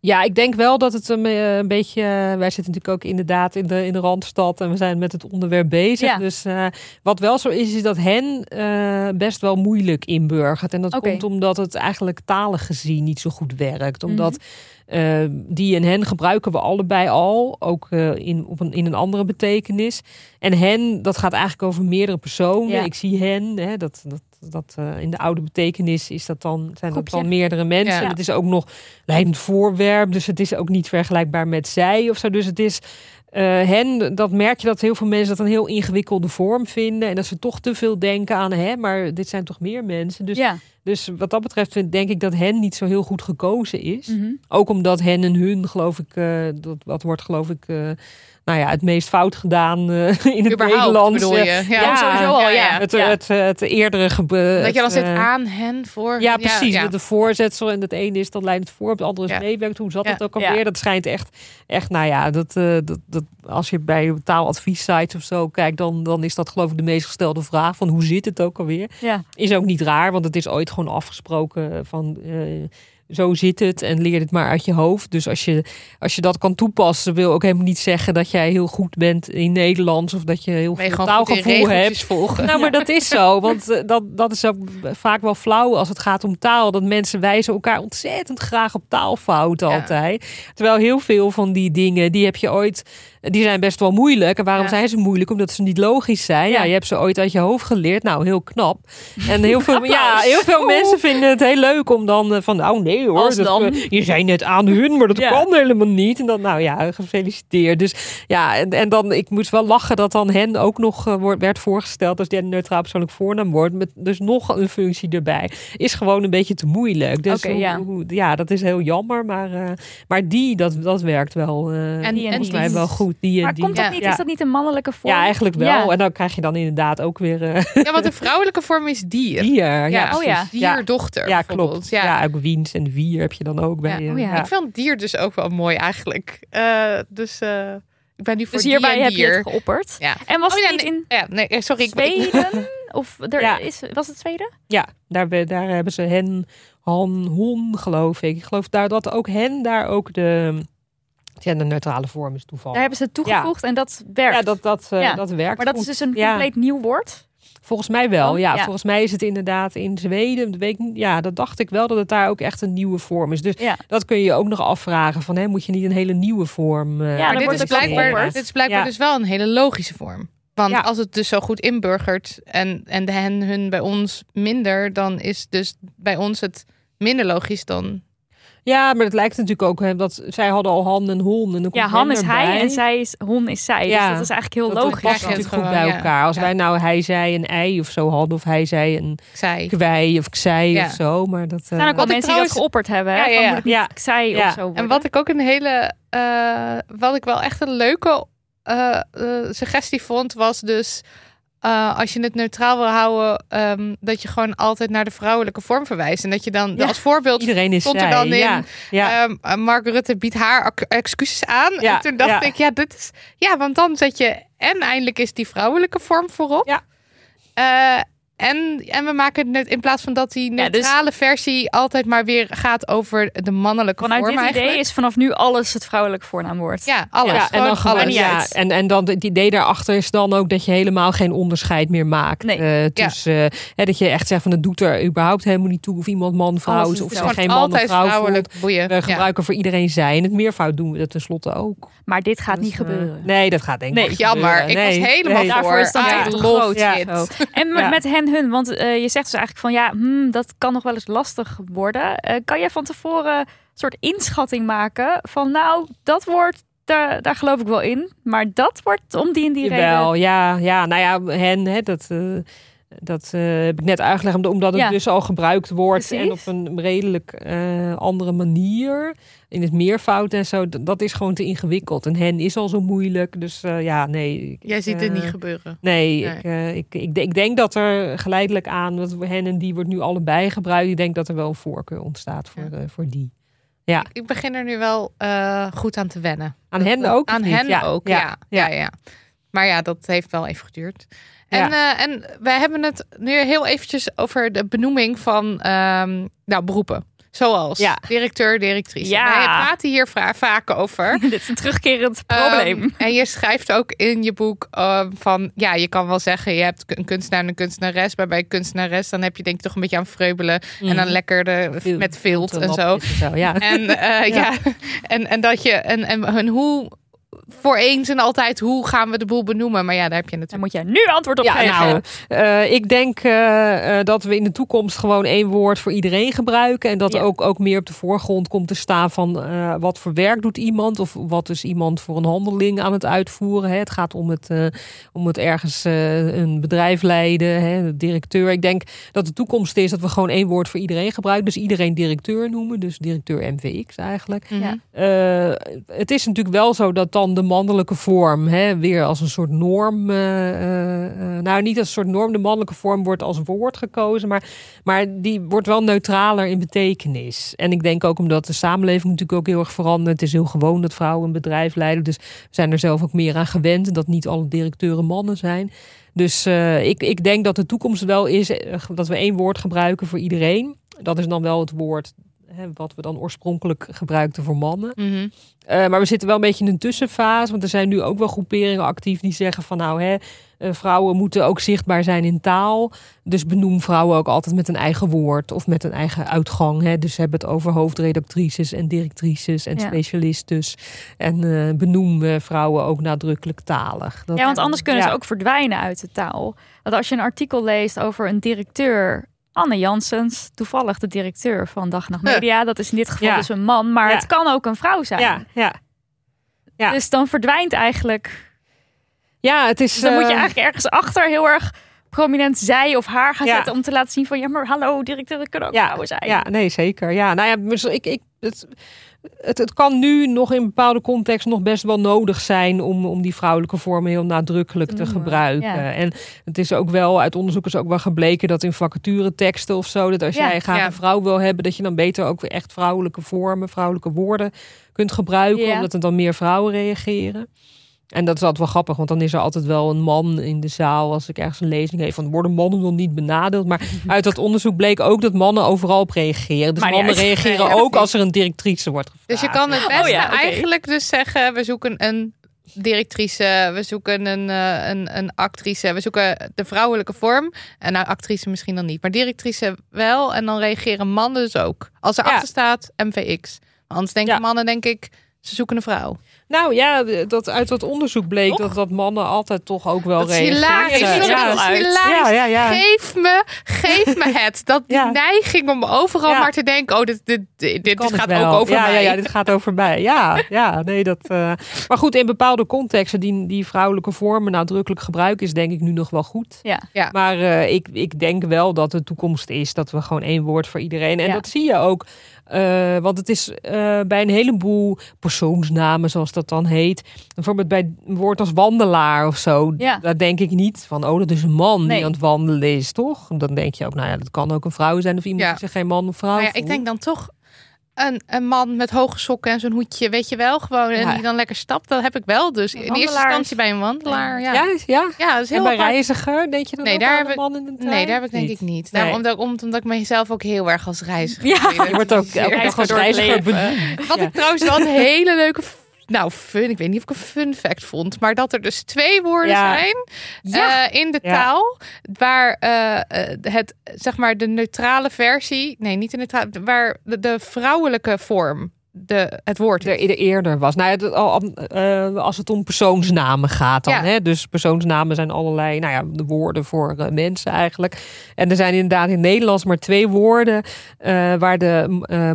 Ja, ik denk wel dat het een, eh, een beetje. wij zitten natuurlijk ook inderdaad in de, in de randstad en we zijn met het onderwerp bezig. Ja. Dus eh, wat wel zo is, is dat hen eh, best wel moeilijk inburgert. En dat komt omdat het eigenlijk talig gezien niet zo goed werkt. Omdat Mhm. eh, die en hen gebruiken we allebei al, ook eh, in, op een, in een andere betekenis. En hen, dat gaat eigenlijk over meerdere personen. Ja. Ik zie hen, hè, dat, dat, dat eh, in de oude betekenis is dat dan, zijn dat dan meerdere mensen. Ja. Het is ook nog leidend voorwerp, dus het is ook niet vergelijkbaar met zij of zo. Dus het is eh, hen, dat merk je dat heel veel mensen dat een heel ingewikkelde vorm vinden en dat ze toch te veel denken aan hè, maar dit zijn toch meer mensen. Dus, ja. dus wat dat betreft vind- denk ik dat hen niet zo heel goed gekozen is. Mhm. Ook omdat hen en hun, geloof ik, eh, dat, dat wordt geloof ik, nou ja, het meest fout gedaan eh, in het Überhaupt Nederlands. bedoel je? eh, Ja, Ja, sowieso al, ja. Het, Ja. het, het, eerdere gebeurde. Dat je dan zit aan hen voor. Ja, precies. Met de voorzetsel en het ene is dan leidend voor, het andere is meewerkt. Hoe zat het ook alweer? Dat schijnt echt, echt nou ja, dat, eh, dat, dat, als je bij taaladviessites of zo kijkt, dan, dan is dat geloof ik de meest gestelde vraag van hoe zit het ook alweer? ja. Is ook niet raar, want het is ooit gewoon afgesproken van eh, zo zit het en leer het maar uit je hoofd. Dus als je, als je dat kan toepassen, wil ook helemaal niet zeggen dat jij heel goed bent in Nederlands of dat je heel veel taalgevoel hebt. volgen. Nou, maar dat is zo. Want eh, dat, dat is ook vaak wel flauw als het gaat om taal. Dat mensen wijzen elkaar ontzettend graag op taalfouten Ja. altijd. Terwijl heel veel van die dingen, die heb je ooit... Die zijn best wel moeilijk. En waarom Ja. zijn ze moeilijk? Omdat ze niet logisch zijn. Ja. Ja. je hebt ze ooit uit je hoofd geleerd. Nou, heel knap. En heel veel, ja, heel veel mensen vinden het heel leuk om dan eh, van... Oh nee hoor, Als dat, dan. je zei net aan hun, maar dat Ja. kan helemaal niet. En dan, nou ja, gefeliciteerd. Dus ja, en, en dan, ik moest wel lachen dat dan hen ook nog eh, wordt, werd voorgesteld als derde neutraal persoonlijk voornaam wordt. Met dus nog een functie erbij. Is gewoon een beetje te moeilijk. Dus hoe- ja. hoe- ja, dat is heel jammer. Maar, eh, maar die, dat, dat werkt wel. En- volgens mij wel goed. Die en Maar die. komt dat Ja. niet, is dat niet een mannelijke vorm? Ja, eigenlijk wel. Ja. En dan krijg je dan inderdaad ook weer eh Ja, want de vrouwelijke vorm is dier. dier. Ja, Ja, oh ja. Dierdochter. ja, bijvoorbeeld. klopt. Ja. Ja. ook wiens en wier heb je dan ook bij. Ja. eh, Oh ja. Ik vind dier dus ook wel mooi eigenlijk. Eh, dus eh, ik ben nu voor Dus hierbij heb je het geopperd. Ja. En was Oh, het ja, niet nee, in Ja, nee, eh, sorry. Ik, ik, Zweden? Of er Ja. is, was het Zweden? Ja, daar, daar hebben ze hen, han, hon, geloof ik. Ik geloof daar dat ook hen daar ook de, ja, de neutrale vorm is toevallig. Daar hebben ze het toegevoegd en dat werkt. ja, dat, dat, eh, Ja. dat werkt maar dat goed. is dus een Ja. compleet nieuw woord. Volgens mij wel, Oh, ja, ja. Volgens mij is het inderdaad in Zweden. ik, niet. ja, dat dacht ik wel dat het daar ook echt een nieuwe vorm is. Dus Ja. dat kun je je ook nog afvragen. Van, hè, moet je niet een hele nieuwe vorm eh Ja, maar dit is, blijkbaar, dit is blijkbaar Ja. dus wel een hele logische vorm. Want Ja. als het dus zo goed inburgert en, en de hen, hun bij ons minder, dan is dus bij ons het minder logisch dan. Ja, maar het lijkt natuurlijk ook hè, dat zij hadden al han en hon. En dan Ja, Han is hij en zij is, hon is zij. Ja. Dus dat is eigenlijk heel dat logisch. past krijg je natuurlijk het goed bij ja. elkaar. Als Ja. wij nou hij, zij een ei of zo hadden, of hij, zij een Zij. kwei of zij Ja. of zo. Maar dat, Er zijn ook wel mensen trouwens- die dat geopperd hebben. Hè? Ja, ja, Van, ja. zij Ja. of zo worden? En wat ik ook een hele, eh, wat ik wel echt een leuke eh, eh, suggestie vond, was dus eh, als je het neutraal wil houden, ehm, dat je gewoon altijd naar de vrouwelijke vorm verwijst. En dat je dan Ja. als voorbeeld iedereen is stond er zij. dan in, Ja, ja. Ehm, eh, Mark Rutte biedt haar excuses aan. Ja, en toen dacht ik, ja, dit is. Ja, want dan zet je. En eindelijk is die vrouwelijke vorm voorop. Ja. Eh, en, en we maken het net in plaats van dat die Ja, dus- neutrale versie altijd maar weer gaat over de mannelijke Vanuit vorm. dit eigenlijk. idee is vanaf nu alles het vrouwelijke voornaamwoord. Ja, alles. Ja, en dan gewoon, ja, en, en dan het idee daarachter is dan ook dat je helemaal geen onderscheid meer maakt. Nee. eh, tussen, hè, dat je echt zegt van het doet er überhaupt helemaal niet toe of iemand man, vrouw Alles is of ze geen man of altijd vrouw vrouwelijk voelt. boeien. We Ja. gebruiken voor iedereen zij. In het meervoud doen we dat tenslotte ook. Maar dit gaat Dus, niet eh, gebeuren. nee, dat gaat denk ik Nee, niet Jammer, gebeuren. ik Nee, was helemaal nee. voor. Daarvoor is dan echt groot. Zo. En met, Ja. Hun, want eh, je zegt dus eigenlijk van ja, hmm, dat kan nog wel eens lastig worden. Eh, kan jij van tevoren een soort inschatting maken van nou, dat wordt, daar, daar geloof ik wel in. Maar dat wordt om die en die reden. Ja, ja, nou ja, hen, hè, dat, eh, Dat eh, heb ik net uitgelegd, omdat het Ja. dus al gebruikt wordt en op een redelijk eh, andere manier. In het meervoud en zo, dat is gewoon te ingewikkeld. En hen is al zo moeilijk, dus eh, ja, nee. ik- Jij ziet het niet gebeuren. Nee, Nee. Ik, ik, ik, denk- dat er geleidelijk aan, dat hen en die wordt nu allebei gebruikt. Ik denk dat er wel een voorkeur ontstaat voor, Ja. voor die. Ja, Ik begin er nu wel goed aan te wennen. aan hen ook? Aan hen Ja, ook, ja. Ja, ja. Maar ja, dat heeft wel even geduurd. En, Ja. eh, en wij hebben het nu heel eventjes over de benoeming van ehm, nou, beroepen. Zoals Ja. directeur, directrice. Ja. Wij praten hier va- vaak over. Dit is een terugkerend probleem. Ehm, en je schrijft ook in je boek ehm, van... Ja, je kan wel zeggen, je hebt een kunstenaar en een kunstenares. Maar bij een kunstenares, dan heb je denk ik toch een beetje aan vreubelen. En dan lekker de, Veel- met vilt en zo. Ja. En, eh, ja. en, en dat je en, en, en hoe voor eens en altijd hoe gaan we de boel benoemen? Maar ja, daar heb je Daar natuurlijk. moet jij nu antwoord op Ja, geven. nou, eh, ik denk eh, eh, dat we in de toekomst gewoon één woord voor iedereen gebruiken. En dat Ja. ook, ook meer op de voorgrond komt te staan van wat voor werk doet iemand. Of wat is iemand voor een handeling aan het uitvoeren. Hè. Het gaat om het, om het ergens een bedrijf leiden, hè, de directeur. Ik denk dat de toekomst is dat we gewoon één woord voor iedereen gebruiken. Dus iedereen directeur noemen. Dus directeur MVX eigenlijk. Ja. Het is natuurlijk wel zo dat de mannelijke vorm hè, weer als een soort norm. eh, nou, niet als een soort norm. De mannelijke vorm wordt als woord gekozen, maar, maar die wordt wel neutraler in betekenis. En ik denk ook omdat de samenleving natuurlijk ook heel erg verandert. Het is heel gewoon dat vrouwen een bedrijf leiden. Dus we zijn er zelf ook meer aan gewend dat niet alle directeuren mannen zijn. Dus ik, ik denk dat de toekomst wel is dat we één woord gebruiken voor iedereen. Dat is dan wel het woord hè, wat we dan oorspronkelijk gebruikten voor mannen. Mhm. Eh, maar we zitten wel een beetje in een tussenfase. Want er zijn nu ook wel groeperingen actief die zeggen van nou hè, eh, vrouwen moeten ook zichtbaar zijn in taal. Dus benoem vrouwen ook altijd met een eigen woord of met een eigen uitgang. Hè. Dus hebben het over hoofdredactrices en directrices en Ja. specialistes. En eh, benoem vrouwen ook nadrukkelijk talig. Dat- Ja, want anders kunnen Ja. ze ook verdwijnen uit de taal. Want als je een artikel leest over een directeur, Anne Janssens, toevallig de directeur van Dag Nacht Media, dat is in dit geval Ja. dus een man, maar Ja. het kan ook een vrouw zijn. Ja, ja. ja. Dus dan verdwijnt eigenlijk. ja, het is. Dus dan moet je eh, eigenlijk ergens achter heel erg prominent zij of haar gaan zetten om te laten zien van ja, maar hallo, directeuren kunnen ook vrouwen zijn. Ja, nee, zeker. Ja, nou ja, dus ik, ik, het, het, het kan nu nog in bepaalde context nog best wel nodig zijn om, om die vrouwelijke vormen heel nadrukkelijk Te noemen, gebruiken. ja. En het is ook wel, uit onderzoek is ook wel gebleken dat in vacatureteksten of zo, dat als Ja, jij graag ja. een vrouw wil hebben, dat je dan beter ook weer echt vrouwelijke vormen, vrouwelijke woorden kunt gebruiken, omdat er dan meer vrouwen reageren. En dat is altijd wel grappig, want dan is er altijd wel een man in de zaal als ik ergens een lezing heb van worden mannen nog niet benadeeld. Maar uit dat onderzoek bleek ook dat mannen overal op reageren. Dus mannen reageren Nee, ook als er een directrice wordt gevraagd. Dus je kan het beste Oh ja, oké. eigenlijk dus zeggen: we zoeken een directrice, we zoeken een, eh, een, een actrice, we zoeken de vrouwelijke vorm. En nou, actrice misschien dan niet, maar directrice wel. En dan reageren mannen dus ook. Als er Ja. achter staat MVX. Anders denken Ja. mannen, denk ik, ze zoeken een vrouw. Nou ja, dat uit dat onderzoek bleek Toch? dat, dat mannen altijd toch ook wel Dat reageren. Ja, ja. Ja, ja, ja. Geef me, geef me het. Dat die neiging om overal Ja. maar te denken: oh, dit, dit, dit, gaat wel. ook over ja, mij. Ja, ja, dit gaat over mij. Ja, ja nee, dat. eh, Maar goed, in bepaalde contexten die, die vrouwelijke vormen nadrukkelijk gebruiken, is denk ik nu nog wel goed. Ja. Ja. Maar eh, ik, ik denk wel dat de toekomst is dat we gewoon één woord voor iedereen. En Ja. dat zie je ook. Eh, want het is eh, bij een heleboel persoonsnamen, zoals dat dan heet. Bijvoorbeeld bij een woord als wandelaar of zo. Ja. Daar denk ik niet van, oh, dat is een man Nee. die aan het wandelen is, toch? Dan denk je ook, nou ja, dat kan ook een vrouw zijn of iemand Ja. die zich geen man of vrouw Maar ja, ik denk dan toch een, een man met hoge sokken en zo'n hoedje, weet je wel, gewoon. En Ja. die dan lekker stapt, dat heb ik wel. Dus in eerste instantie bij een wandelaar. Ja, Ja, ja. ja. dat is heel en bij apart. reiziger, denk je dan Nee, ook daar aan heb een ik- man in de trein? Nee, daar heb ik denk Niet. ik niet. Nee. Daarom, omdat, omdat ik mezelf ook heel erg als reiziger Ja. Je wordt ook elke Reiziger dag als reiziger bediend. Wat Ja. ik trouwens wel een hele leuke... Nou, fun. Ik weet niet of ik een fun fact vond. Maar dat er dus twee woorden Ja. zijn Ja. eh, in de Ja. taal. Waar eh, het, zeg maar, de neutrale versie... Nee, niet de neutrale. Waar de, de vrouwelijke vorm de, het woord is. er, er eerder was. Nou, het- al- eh, als het om persoonsnamen gaat dan. Ja. Hè? Dus persoonsnamen zijn allerlei, nou ja, de woorden voor eh, mensen eigenlijk. En er zijn inderdaad in het Nederlands maar twee woorden eh, waar de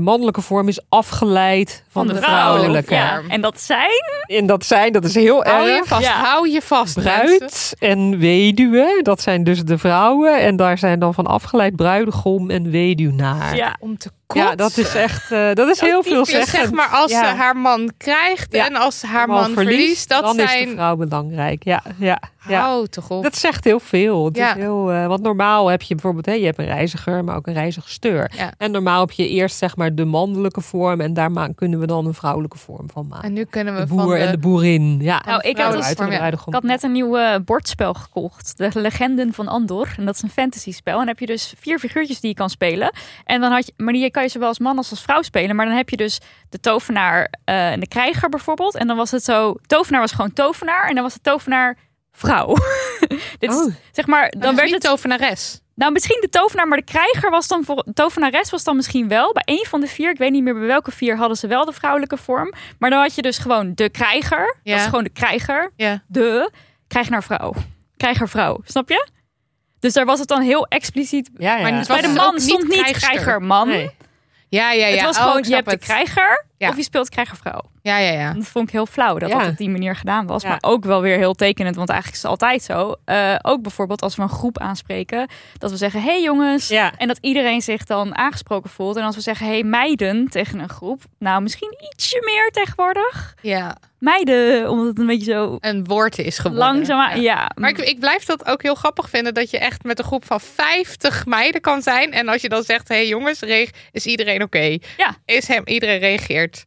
mannelijke vorm is afgeleid van, de, vrouwelijke. Ja. En dat zijn En dat zijn, dat is heel Hou je erg. vast, Ja. hou je vast. mensen. Bruid en weduwe, dat zijn dus de vrouwen. En daar zijn dan van afgeleid bruidegom en weduwnaar. ja, Om te Ja, dat is echt, eh, dat is heel veel zeggen. zeg maar als Ja. ze haar man krijgt Ja. en als ze haar man verliest, dat dan is de zijn... vrouw belangrijk. Ja, ja, ja. Hou toch op. Dat zegt heel veel. Het Ja. is heel, eh, want normaal heb je bijvoorbeeld, hè, je hebt een reiziger, maar ook een reizigersteur. Ja. En normaal heb je eerst zeg maar de mannelijke vorm en daar kunnen we dan een vrouwelijke vorm van maken. En nu kunnen we De van boer de... en de boerin. Ja. Nou, ik had dus-. Ik had net een nieuw eh, bordspel gekocht. De Legenden van Andor. En dat is een fantasy spel. En dan heb je dus vier figuurtjes die je kan spelen. En dan had je, maar die kan je zowel als man als als vrouw spelen. Maar dan heb je dus de tovenaar eh, en de krijger bijvoorbeeld. En dan was het zo, tovenaar was gewoon tovenaar. En dan was de tovenaar vrouw. Dit is, Oh. zeg maar, Dan dan werd niet het tovenares. nou, misschien de tovenaar, maar de krijger was dan voor. Tovenares was dan misschien wel. Bij één van de vier, ik weet niet meer bij welke vier, hadden ze wel de vrouwelijke vorm. Maar dan had je dus gewoon de krijger. Ja. Dat is gewoon de krijger. Ja. De krijgenaar vrouw. Krijger vrouw. Snap je? Dus daar was het dan heel expliciet. Ja, ja. Maar Dus bij de man stond niet krijgster. krijger man. Nee. Ja, ja, ja. Het was Oh, gewoon, je hebt de krijger Ja. of je speelt krijger vrouw. Ja, ja, ja. Dat vond ik heel flauw dat Ja. dat op die manier gedaan was. Ja. Maar ook wel weer heel tekenend, want eigenlijk is het altijd zo. Eh, ook bijvoorbeeld als we een groep aanspreken, dat we zeggen: hey jongens. En dat iedereen zich dan aangesproken voelt. En als we zeggen: hey meiden tegen een groep, nou misschien ietsje meer tegenwoordig. ja. Meiden, omdat het een beetje zo Een woord is geworden. langzaam. Ja. Maar ik, ik blijf dat ook heel grappig vinden dat je echt met een groep van 50 meiden kan zijn. En als je dan zegt, hé hey jongens, is iedereen oké? Ja. Is hem, iedereen reageert.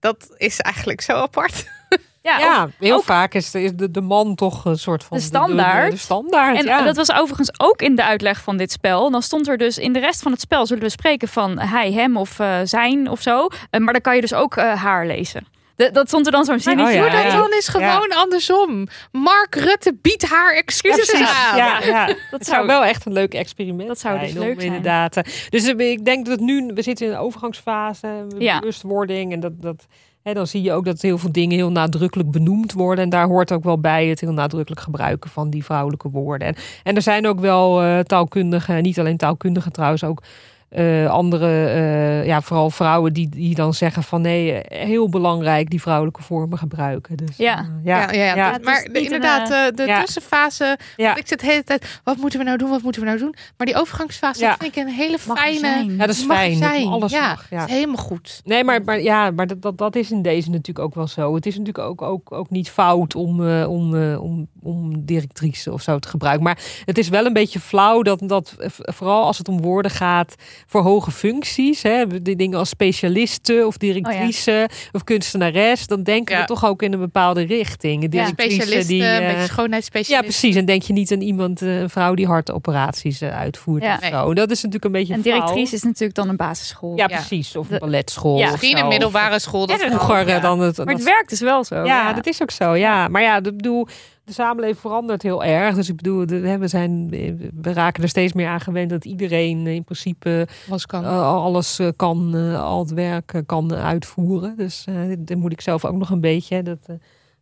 Dat is eigenlijk zo apart. ja, Ja, of- heel ook- vaak is de, is de, de man toch een soort van De standaard. De, de standaard, En ja. dat was overigens ook in de uitleg van dit spel. Dan stond er dus in de rest van het spel zullen we spreken van hij, hem of eh, zijn of zo. Eh, maar dan kan je dus ook eh, haar lezen. De- dat stond er dan zo'n zinnetje. Oh ja, dat ja. dan is gewoon andersom. Mark Rutte biedt haar excuses aan. ja, ja. Dat zou wel echt een leuk experiment Dat zou dus zijn. leuk zijn. Inderdaad. eh, Dus eh, ik denk dat nu, we zitten in een overgangsfase, Ja. bewustwording. En dat, dat, hè, dan zie je ook dat heel veel dingen heel nadrukkelijk benoemd worden. En daar hoort ook wel bij het heel nadrukkelijk gebruiken van die vrouwelijke woorden. En, en er zijn ook wel eh, taalkundigen, niet alleen taalkundigen trouwens, ook eh, andere, eh, ja, vooral vrouwen die, die dan zeggen van nee, heel belangrijk die vrouwelijke vormen gebruiken. Dus, Ja. eh, Ja, ja, ja. maar de- een, inderdaad, eh, de, ja. tussenfase. Ik zit de hele tijd, wat moeten we nou doen, wat moeten we nou doen? Maar die overgangsfase dat vind ik een hele mag fijne... zijn. Ja, dat is mag fijn. dat zijn. Alles ja, mag. Ja. is helemaal goed. Nee, maar, maar ja, maar dat, dat, dat is in deze natuurlijk ook wel zo. Het is natuurlijk ook, ook, ook niet fout om, eh, om, om, om directrice of zo te gebruiken. Maar het is wel een beetje flauw dat, dat vooral als het om woorden gaat voor hoge functies, hè, die dingen als specialisten of directrice of kunstenares, dan denken Ja. we toch ook in een bepaalde richting. Een directrice Specialisten, die. een eh, ja, precies. En denk je niet aan iemand, eh, een vrouw die hartoperaties eh, uitvoert Ja. of zo. Dat is natuurlijk een beetje En flauw. directrice is natuurlijk dan een basisschool. Ja, Ja. precies. Of een balletschool. Ja. of Misschien een middelbare school. Dat vroeger ja. dan het. Maar dat- het werkt dus wel zo. ja, dat is ook zo. Ja, maar ja, ik bedoel, de samenleving verandert heel erg. Dus ik bedoel, we, zijn, we raken er steeds meer aan gewend dat iedereen in principe Was kan. eh, alles eh, kan, eh, al het werk kan uitvoeren. Dus dat moet ik zelf ook nog een beetje. Dat,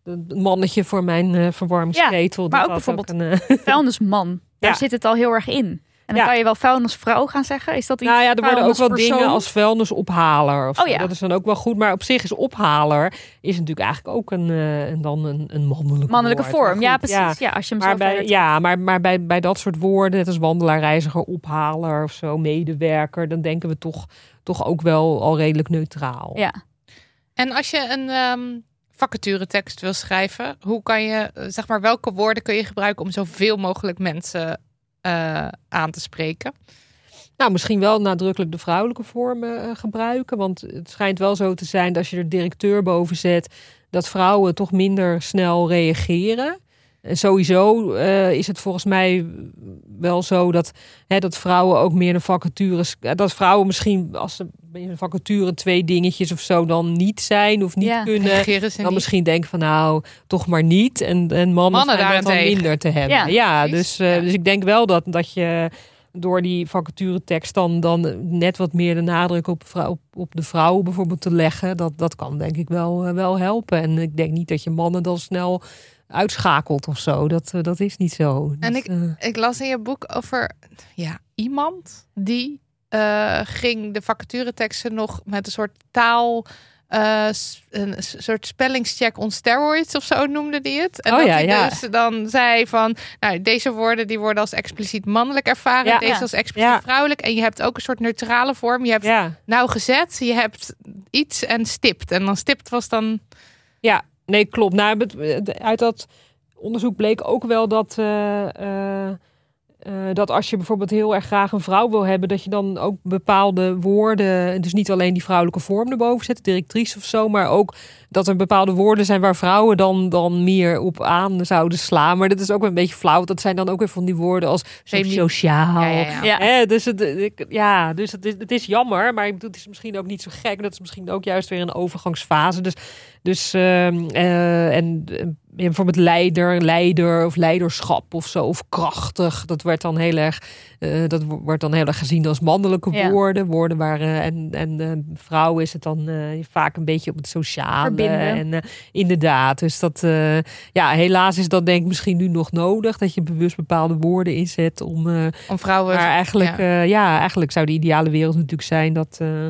dat mannetje voor mijn verwarmingsketel. maar dat ook bijvoorbeeld- een, eh, Vuilnisman. Daar Ja. zit het al heel erg in. En dan Ja. kan je wel vuilnisvrouw gaan zeggen. Is dat iets? Nou ja, er worden ook wel dingen als vuilnisophaler. Of Oh ja. Dat is dan ook wel goed. Maar op zich is ophaler is natuurlijk eigenlijk ook een, eh, en dan een, een mannelijke, mannelijke woord. vorm. Ja, precies. Ja. als je hem Maar zo bij, ja, maar, maar bij, bij dat soort woorden, net als wandelaar, reiziger, ophaler of zo, medewerker, dan denken we toch, toch ook wel al redelijk neutraal. Ja. En als je een ehm vacaturetekst wil schrijven, hoe kan je, eh, zeg maar, welke woorden kun je gebruiken om zoveel mogelijk mensen eh, aan te spreken? Nou, misschien wel nadrukkelijk de vrouwelijke vormen eh, gebruiken. Want het schijnt wel zo te zijn dat als je er directeur boven zet, dat vrouwen toch minder snel reageren. En sowieso eh, is het volgens mij wel zo dat, hè, dat vrouwen ook meer de vacatures. eh, Dat vrouwen misschien als ze in een vacature twee dingetjes of zo dan niet zijn of niet Ja. kunnen. Dan niet? misschien denken van nou, toch maar niet. En, en mannen, Mannen dan minder te hebben. Ja, dus, eh, Ja. dus ik denk wel dat, dat je door die vacaturetekst dan, dan net wat meer de nadruk op, vrouw, op, de vrouw bijvoorbeeld te leggen. Dat, dat kan denk ik wel, wel helpen. En ik denk niet dat je mannen dan snel uitschakelt of zo. Dat, eh, dat is niet zo. En Dus, ik- eh, Ik las in je boek over ja, iemand die eh, ging de vacatureteksten nog met een soort taal. een soort spellingscheck on steroids of zo noemde die het. En Oh dat ja, hij ja. dus dan zei van, nou, deze woorden die worden als expliciet mannelijk ervaren, Ja. deze als expliciet vrouwelijk. En je hebt ook een soort neutrale vorm. Je hebt ja. nauwgezet, je hebt iets en stipt. En dan stipt was dan, Ja, nee, klopt. Nou, uit dat onderzoek bleek ook wel dat, eh, eh, eh, dat als je bijvoorbeeld heel erg graag een vrouw wil hebben, dat je dan ook bepaalde woorden, dus niet alleen die vrouwelijke vorm erboven zet, directrice of zo, maar ook dat er bepaalde woorden zijn waar vrouwen dan, dan meer op aan zouden slaan. Maar dat is ook wel een beetje flauw. Dat zijn dan ook weer van die woorden als sociaal. ja, ja, ja. Ja. Hè, dus het, ik- ja, dus het is, het is jammer, maar ik bedoel, het is misschien ook niet zo gek. Dat is misschien ook juist weer een overgangsfase. Dus, dus ehm, eh, en eh, bijvoorbeeld leider, leider of leiderschap of zo, of krachtig. Dat werd dan heel erg, eh, dat wo- wordt dan heel erg gezien als mannelijke Ja. woorden. Woorden waar eh, en en eh, vrouw is het dan eh, vaak een beetje op het sociale Verbinden. en eh, inderdaad. Dus dat, eh, ja, helaas is dat denk ik misschien nu nog nodig dat je bewust bepaalde woorden inzet om. eh, om vrouwen... maar eigenlijk, ja. ja. ja, eigenlijk zou de ideale wereld natuurlijk zijn dat. eh,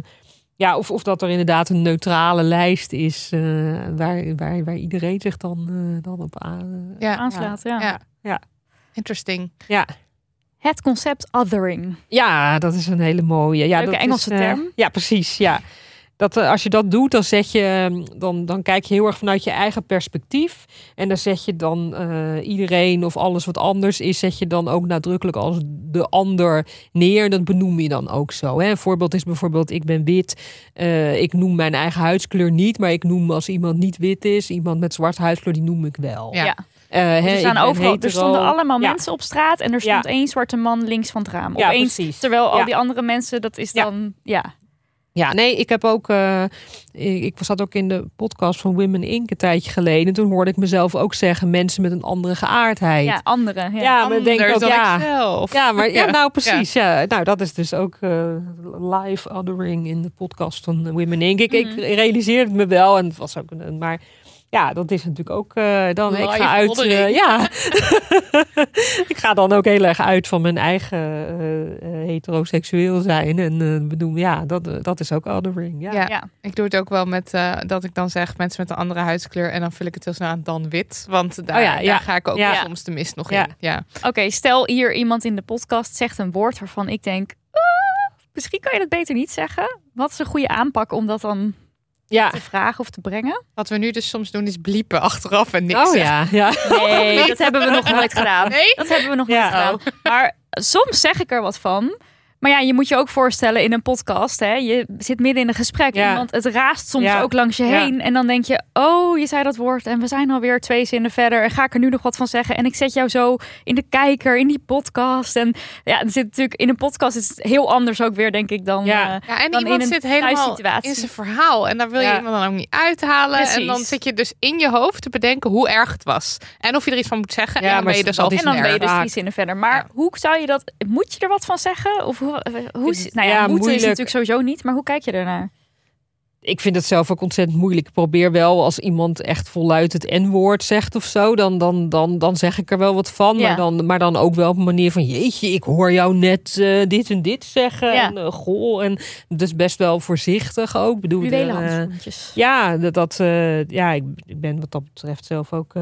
ja, of, of dat er inderdaad een neutrale lijst is eh, waar, waar, waar iedereen zich dan, eh, dan op aan. ja. Aanslaat, ja. Ja. Ja. Interesting. Ja. Het concept othering. ja, dat is een hele mooie. Ja, Leuke dat Engelse is, eh, term. Ja, precies. Ja. Dat, eh, als je dat doet, dan, zet je, dan, dan kijk je heel erg vanuit je eigen perspectief. En dan zet je dan eh, iedereen of alles wat anders is, zet je dan ook nadrukkelijk als de ander neer. Dat benoem je dan ook zo. Hè. Een voorbeeld is bijvoorbeeld, ik ben wit. Eh, ik noem mijn eigen huidskleur niet, maar ik noem als iemand niet wit is, iemand met zwarte huidskleur, die noem ik wel. Ja. Eh, hè, er, staan overal, er stonden allemaal Ja. mensen op straat en er stond Ja. één zwarte man links van het raam. Ja, Opeens, precies. terwijl al Ja. die andere mensen, dat is dan, ja. Ja, nee, ik heb ook. eh, ik, ik zat ook in de podcast van Women Inc. een tijdje geleden. Toen hoorde ik mezelf ook zeggen: mensen met een andere geaardheid. Ja, andere. Ja. Ja, maar denk ook, dan ja. Ja, maar ja, Ja. nou precies. Ja. Nou, dat is dus ook eh, live othering in de podcast van Women Inc. Ik, ik Mhm. realiseerde het me wel en het was ook een, maar ja, dat is natuurlijk ook eh, dan ik ga uit. eh, ja, ik ga dan ook heel erg uit van mijn eigen eh, heteroseksueel zijn en bedoel, ja, dat, dat is ook othering. Ja. Ja. Ja. Ik doe het ook wel met eh, dat ik dan zeg mensen met een andere huidskleur en dan vul ik het heel snel aan dan wit. Want daar, Oh ja, ja. daar ga ik ook Ja. soms de mist nog Ja. in. Ja. Oké, stel hier iemand in de podcast zegt een woord waarvan ik denk, "Ah, misschien kan je dat beter niet zeggen. Wat is een goede aanpak om dat dan ja. te vragen of te brengen? Wat we nu dus soms doen is bliepen achteraf en niks Oh zeggen. ja, ja. Nee, dat hebben we nog nooit gedaan. Nee? Dat hebben we nog Ja. nooit gedaan. Maar soms zeg ik er wat van. Maar ja, je moet je ook voorstellen in een podcast. Hè, je zit midden in een gesprek. Ja. Iemand, het raast soms Ja. ook langs je Ja. heen. En dan denk je, oh, je zei dat woord. En we zijn alweer twee zinnen verder. En ga ik er nu nog wat van zeggen? En ik zet jou zo in de kijker, in die podcast. En ja, er zit natuurlijk in een podcast is het heel anders ook weer, denk ik, dan... Ja. eh, Ja, en Dan iemand in zit helemaal thuissituatie. in zijn verhaal. En daar wil je Ja. iemand dan ook niet uithalen. Precies. En dan zit je dus in je hoofd te bedenken hoe erg het was. En of je er iets van moet zeggen. Ja, en dan maar ben je dus al is en dan ben je dus drie zinnen verder. Maar Ja. hoe zou je dat... Moet je er wat van zeggen? Of hoe... hoe nou ja, Ja, moeten is natuurlijk sowieso niet. Maar hoe kijk je ernaar? ik vind het zelf ook ontzettend moeilijk. Ik probeer wel als iemand echt voluit het N-woord zegt of zo, dan, dan, dan, dan zeg ik er wel wat van. Ja. Maar, dan, maar dan ook wel op een manier van: jeetje, ik hoor jou net eh, dit en dit zeggen. Ja. En, eh, goh, en dus best wel voorzichtig ook. Bedoel, eh, handschoentjes. ja, dat, dat eh, ja, ik, ik ben wat dat betreft zelf ook.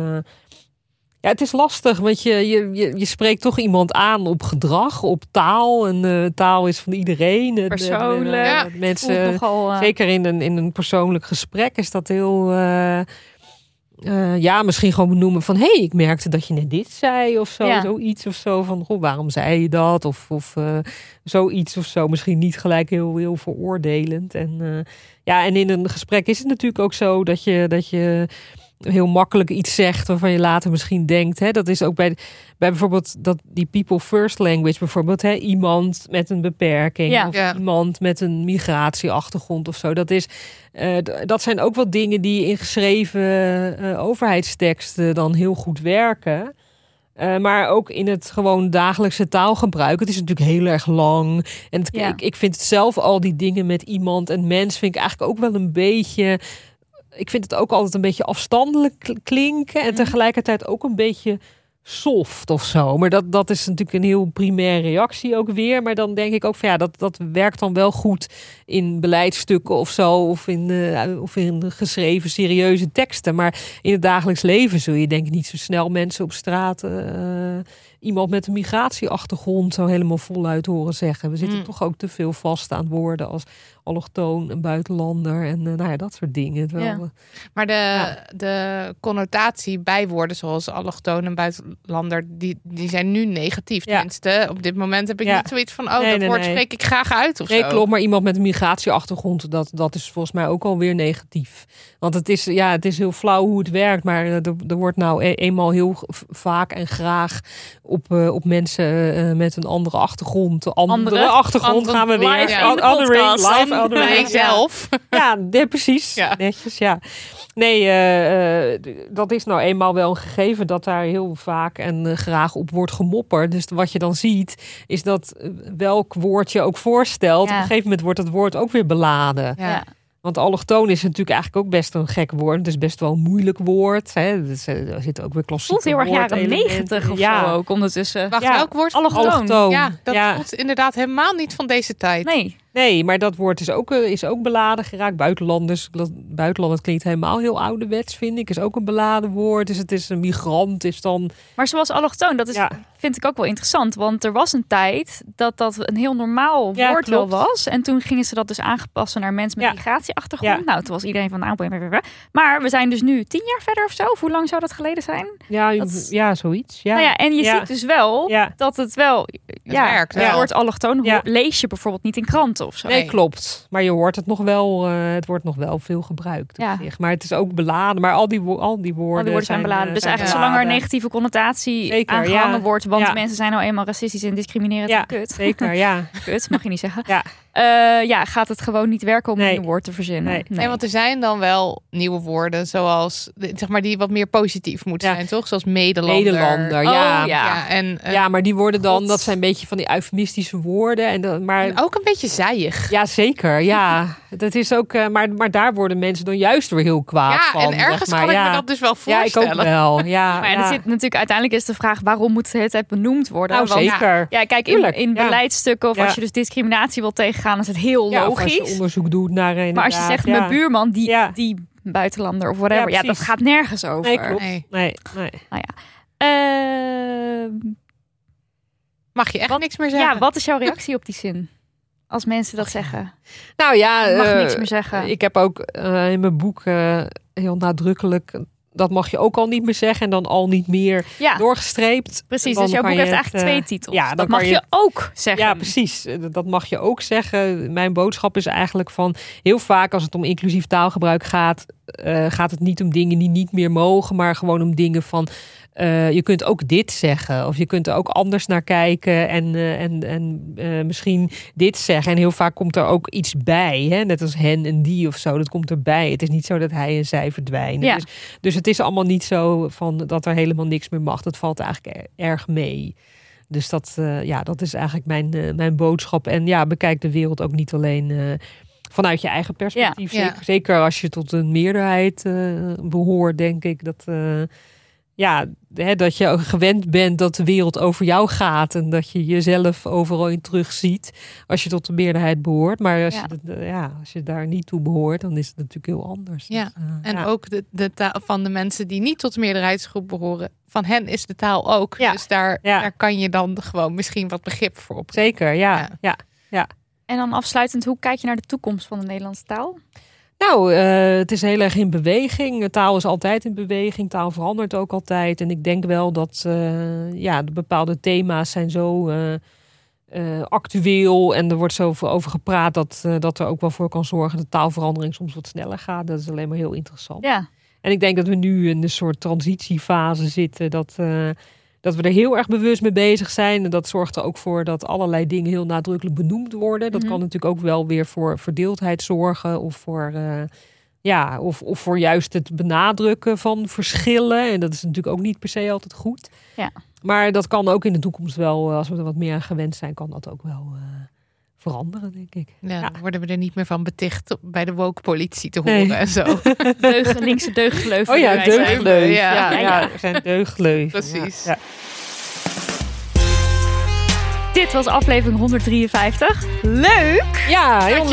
Ja, het is lastig, want je, je, je, je spreekt toch iemand aan op gedrag, op taal. En eh, taal is van iedereen. En, eh, Persoonlijk. eh, Ja. Mensen, nogal, Zeker in een, in een persoonlijk gesprek is dat heel. eh, eh, ja, misschien gewoon benoemen van... hé, hey, ik merkte dat je net dit zei of zo. Ja. Zoiets of zo van, goh, waarom zei je dat? Of, of eh, zoiets of zo. Misschien niet gelijk heel, heel veroordelend. En, eh, ja, en in een gesprek is het natuurlijk ook zo dat je... Dat je heel makkelijk iets zegt waarvan je later misschien denkt. Hè, dat is ook bij, bij bijvoorbeeld dat die people first language bijvoorbeeld. Hè, iemand met een beperking Ja. of Ja. iemand met een migratieachtergrond of zo. Dat, is, eh, dat zijn ook wel dingen die in geschreven eh, overheidsteksten dan heel goed werken. Uh, maar ook in het gewoon dagelijkse taalgebruik. Het is natuurlijk heel erg lang. En het, Ja. ik, ik vind het zelf al die dingen met iemand en mens vind ik eigenlijk ook wel een beetje. Ik vind het ook altijd een beetje afstandelijk kl- klinken. En Mhm. tegelijkertijd ook een beetje soft of zo. Maar dat, dat is natuurlijk een heel primaire reactie ook weer. Maar dan denk ik ook van ja, dat, dat werkt dan wel goed in beleidsstukken of zo. Of in, eh, of in geschreven serieuze teksten. Maar in het dagelijks leven zul je denk ik niet zo snel mensen op straat... eh, iemand met een migratieachtergrond zo helemaal voluit horen zeggen. We zitten Mm. toch ook te veel vast aan woorden als allochtoon, een buitenlander en eh, nou ja, dat soort dingen. Terwijl, Ja. eh, Maar de, Ja. de connotatie bij woorden zoals allochtoon en buitenlander, die, die zijn nu negatief. Ja. Tenminste, op dit moment heb ik Ja. niet zoiets van, oh, Nee, dat nee, woord nee. spreek ik graag uit of Nee, zo. klopt. Maar iemand met een migratieachtergrond, dat, dat is volgens mij ook alweer negatief. Want het is, ja, het is heel flauw hoe het werkt. Maar eh, er, er wordt nou e- eenmaal heel vaak en graag op, op mensen met een andere achtergrond. Andere, Andere- achtergrond andere- gaan we weer. live in de Othering, podcast. live Ja. zelf. Ja, nee, precies. Ja. Netjes, ja. Nee, eh, eh, dat is nou eenmaal wel een gegeven dat daar heel vaak en eh, graag op wordt gemopperd. Dus wat je dan ziet, is dat welk woord je ook voorstelt, Ja. op een gegeven moment wordt het woord ook weer beladen. Ja. Ja. Want allochtoon is natuurlijk eigenlijk ook best een gek woord. Het is best wel een moeilijk woord. Hè. Dus, er zitten ook weer klassieke Voelt heel erg jaren negentig of ja. zo ook ondertussen. Wacht, Ja. welk woord? Allochtoon. Allochtoon. Ja, dat Ja. voelt inderdaad helemaal niet van deze tijd. Nee, Nee, maar dat woord is ook, eh, is ook beladen geraakt. Buitenlanders, dat- buitenlanders klinkt helemaal heel ouderwets, vind ik. Is ook een beladen woord. Dus het is een migrant, is dan... maar zoals allochtoon, dat is, Ja. vind ik ook wel interessant. Want er was een tijd dat dat een heel normaal Ja, woord wel was. En toen gingen ze dat dus aangepassen naar mensen met Ja. migratieachtergrond. Ja. Nou, toen was iedereen van nou, Maar we zijn dus nu tien jaar verder of zo. Of hoe lang zou dat geleden zijn? Ja, Dat ja zoiets. Ja. Nou ja, en je Ja. ziet dus wel Ja. dat het wel... ja, werkt het woord allochtoon Ja. lees je bijvoorbeeld niet in kranten of zo. Nee, klopt. Maar je hoort het nog wel, eh, het wordt nog wel veel gebruikt. op Ja. zich. Maar het is ook beladen. Maar al die, wo- al die woorden, Al die woorden zijn beladen. eh, Dus zijn eigenlijk zolang er beladen. negatieve connotatie Zeker, aangehangen ja. wordt. Want Ja. mensen zijn nou eenmaal racistisch en discriminerend Ja, en kut. Zeker, ja. Kut, mag je niet zeggen. Ja. Eh, ja, gaat het gewoon niet werken om Nee. een nieuw woord te verzinnen. Nee. Nee, want er zijn dan wel nieuwe woorden, zoals zeg maar die wat meer positief moeten Ja. zijn, toch? Zoals medelander. Nederlander, Oh, ja. ja. Ja, en, eh, Ja, maar die worden dan, God. dat zijn een beetje van die eufemistische woorden. En dan, maar en ook een beetje zijig. ja, zeker, ja. Dat is ook, eh, maar, maar daar worden mensen dan juist weer heel kwaad Ja, van. en ergens zeg maar. kan ik me dat dus wel Ja, ik voorstellen. ook wel. Ja, Maar ja, er zit natuurlijk uiteindelijk is de vraag waarom moet het benoemd worden? nou, Want- zeker. Ja, kijk, in, in ja. beleidsstukken of Ja. als je dus discriminatie wil tegengaan, is het heel Ja, of als logisch. je onderzoek doet naar een. maar als je zegt, mijn buurman, die, Ja. die buitenlander of whatever, Ja, ja, dat gaat nergens over. Nee, klopt. Nee. Nee, nee. Ehm, Mag je echt Wat- niks meer zeggen? ja, wat is jouw reactie op die zin? Als mensen dat zeggen. Nou ja, mag eh, niks meer zeggen. Ik heb ook eh, in mijn boek eh, heel nadrukkelijk. Dat mag je ook al niet meer zeggen en dan al niet meer Ja, doorgestreept. precies. Dus jouw boek je heeft het, eigenlijk eh, twee titels. ja, dat mag je ook zeggen. Ja, precies. Eh, Dat mag je ook zeggen. Mijn boodschap is eigenlijk van heel vaak als het om inclusief taalgebruik gaat, eh, gaat het niet om dingen die niet meer mogen, maar gewoon om dingen van. Eh, je kunt ook dit zeggen, of je kunt er ook anders naar kijken en, eh, en, en eh, misschien dit zeggen. En heel vaak komt er ook iets bij, hè? net als hen en die of zo. Dat komt erbij. Het is niet zo dat hij en zij verdwijnen. Ja. Dus, dus het is allemaal niet zo van dat er helemaal niks meer mag. Dat valt eigenlijk er- erg mee. Dus dat, ja, dat is eigenlijk mijn, mijn boodschap. En ja, bekijk de wereld ook niet alleen vanuit je eigen perspectief. Ja. Ja. Zeker, zeker als je tot een meerderheid eh, behoort, denk ik. Dat, ja, hè, dat je ook gewend bent dat de wereld over jou gaat. En dat je jezelf overal in terugziet als je tot de meerderheid behoort. Maar als, Ja. je, eh, ja, als je daar niet toe behoort, dan is het natuurlijk heel anders. Ja, Dus, eh, En ja. ook de, de taal van de mensen die niet tot de meerderheidsgroep behoren. Van hen is de taal ook. Ja. Dus daar, Ja. daar kan je dan gewoon misschien wat begrip voor op. Zeker, ja. Ja. ja. En dan afsluitend, hoe kijk je naar de toekomst van de Nederlandse taal? Nou, eh, het is heel erg in beweging. Taal is altijd in beweging. Taal verandert ook altijd. En ik denk wel dat eh, ja, de bepaalde thema's zijn zo eh, actueel. En er wordt zoveel over gepraat dat, dat er ook wel voor kan zorgen dat taalverandering soms wat sneller gaat. Dat is alleen maar heel interessant. Ja, En ik denk dat we nu in een soort transitiefase zitten. Dat, dat we er heel erg bewust mee bezig zijn. En dat zorgt er ook voor dat allerlei dingen heel nadrukkelijk benoemd worden. Dat Mhm. kan natuurlijk ook wel weer voor verdeeldheid zorgen. Of voor, eh, Ja, of, of voor juist het benadrukken van verschillen. En dat is natuurlijk ook niet per se altijd goed. Ja. Maar dat kan ook in de toekomst wel, eh, als we er wat meer aan gewend zijn, kan dat ook wel eh, veranderen, denk ik. Ja, worden we er niet meer van beticht bij de woke politie te Nee. horen en zo. Deug, linkse deugdleuven. Oh ja, deugdleuf. Ja, Ja, ja, ja, ja. er zijn deugdleuven. Precies. Ja. Dit was aflevering 153. Leuk! Ja, heel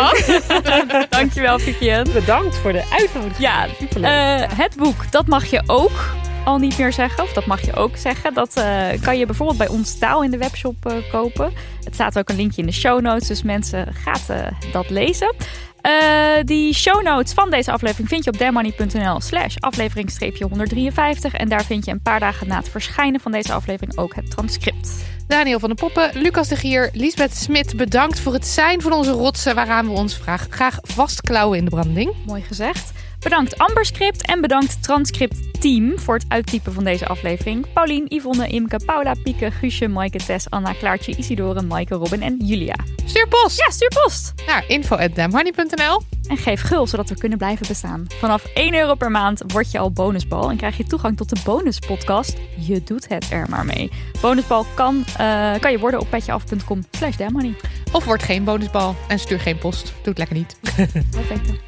was. Dankjewel, Vivienne. Bedankt voor de uitnodiging. Ja, Superleuk. eh, het boek, dat mag je ook al niet meer zeggen. Of dat mag je ook zeggen. Dat eh, kan je bijvoorbeeld bij ons taal in de webshop eh, kopen. Het staat ook een linkje in de show notes. Dus mensen, gaat eh, dat lezen. Die show notes van deze aflevering vind je op demoney.nl slash aflevering 153. En daar vind je een paar dagen na het verschijnen van deze aflevering ook het transcript. Daniel van de Poppen, Lucas de Gier, Lisbeth Smit, bedankt voor het zijn van onze rotsen waaraan we ons vraag, graag vastklauwen in de branding. Mooi gezegd. Bedankt Amberscript en bedankt Transcript Team voor het uittypen van deze aflevering. Paulien, Yvonne, Imke, Paula, Pieke, Guusje, Maaike, Tess, Anna, Klaartje, Isidore, Maaike, Robin en Julia. Stuur post Ja, stuur post! naar info.damhoney.nl. En geef gul, zodat we kunnen blijven bestaan. Vanaf 1 euro per maand word je al bonusbal en krijg je toegang tot de bonuspodcast. Je doet het er maar mee. Bonusbal kan, eh, kan je worden op petjeaf.com slash damnmoney. Of word geen bonusbal en stuur geen post. Doe het lekker niet. Wat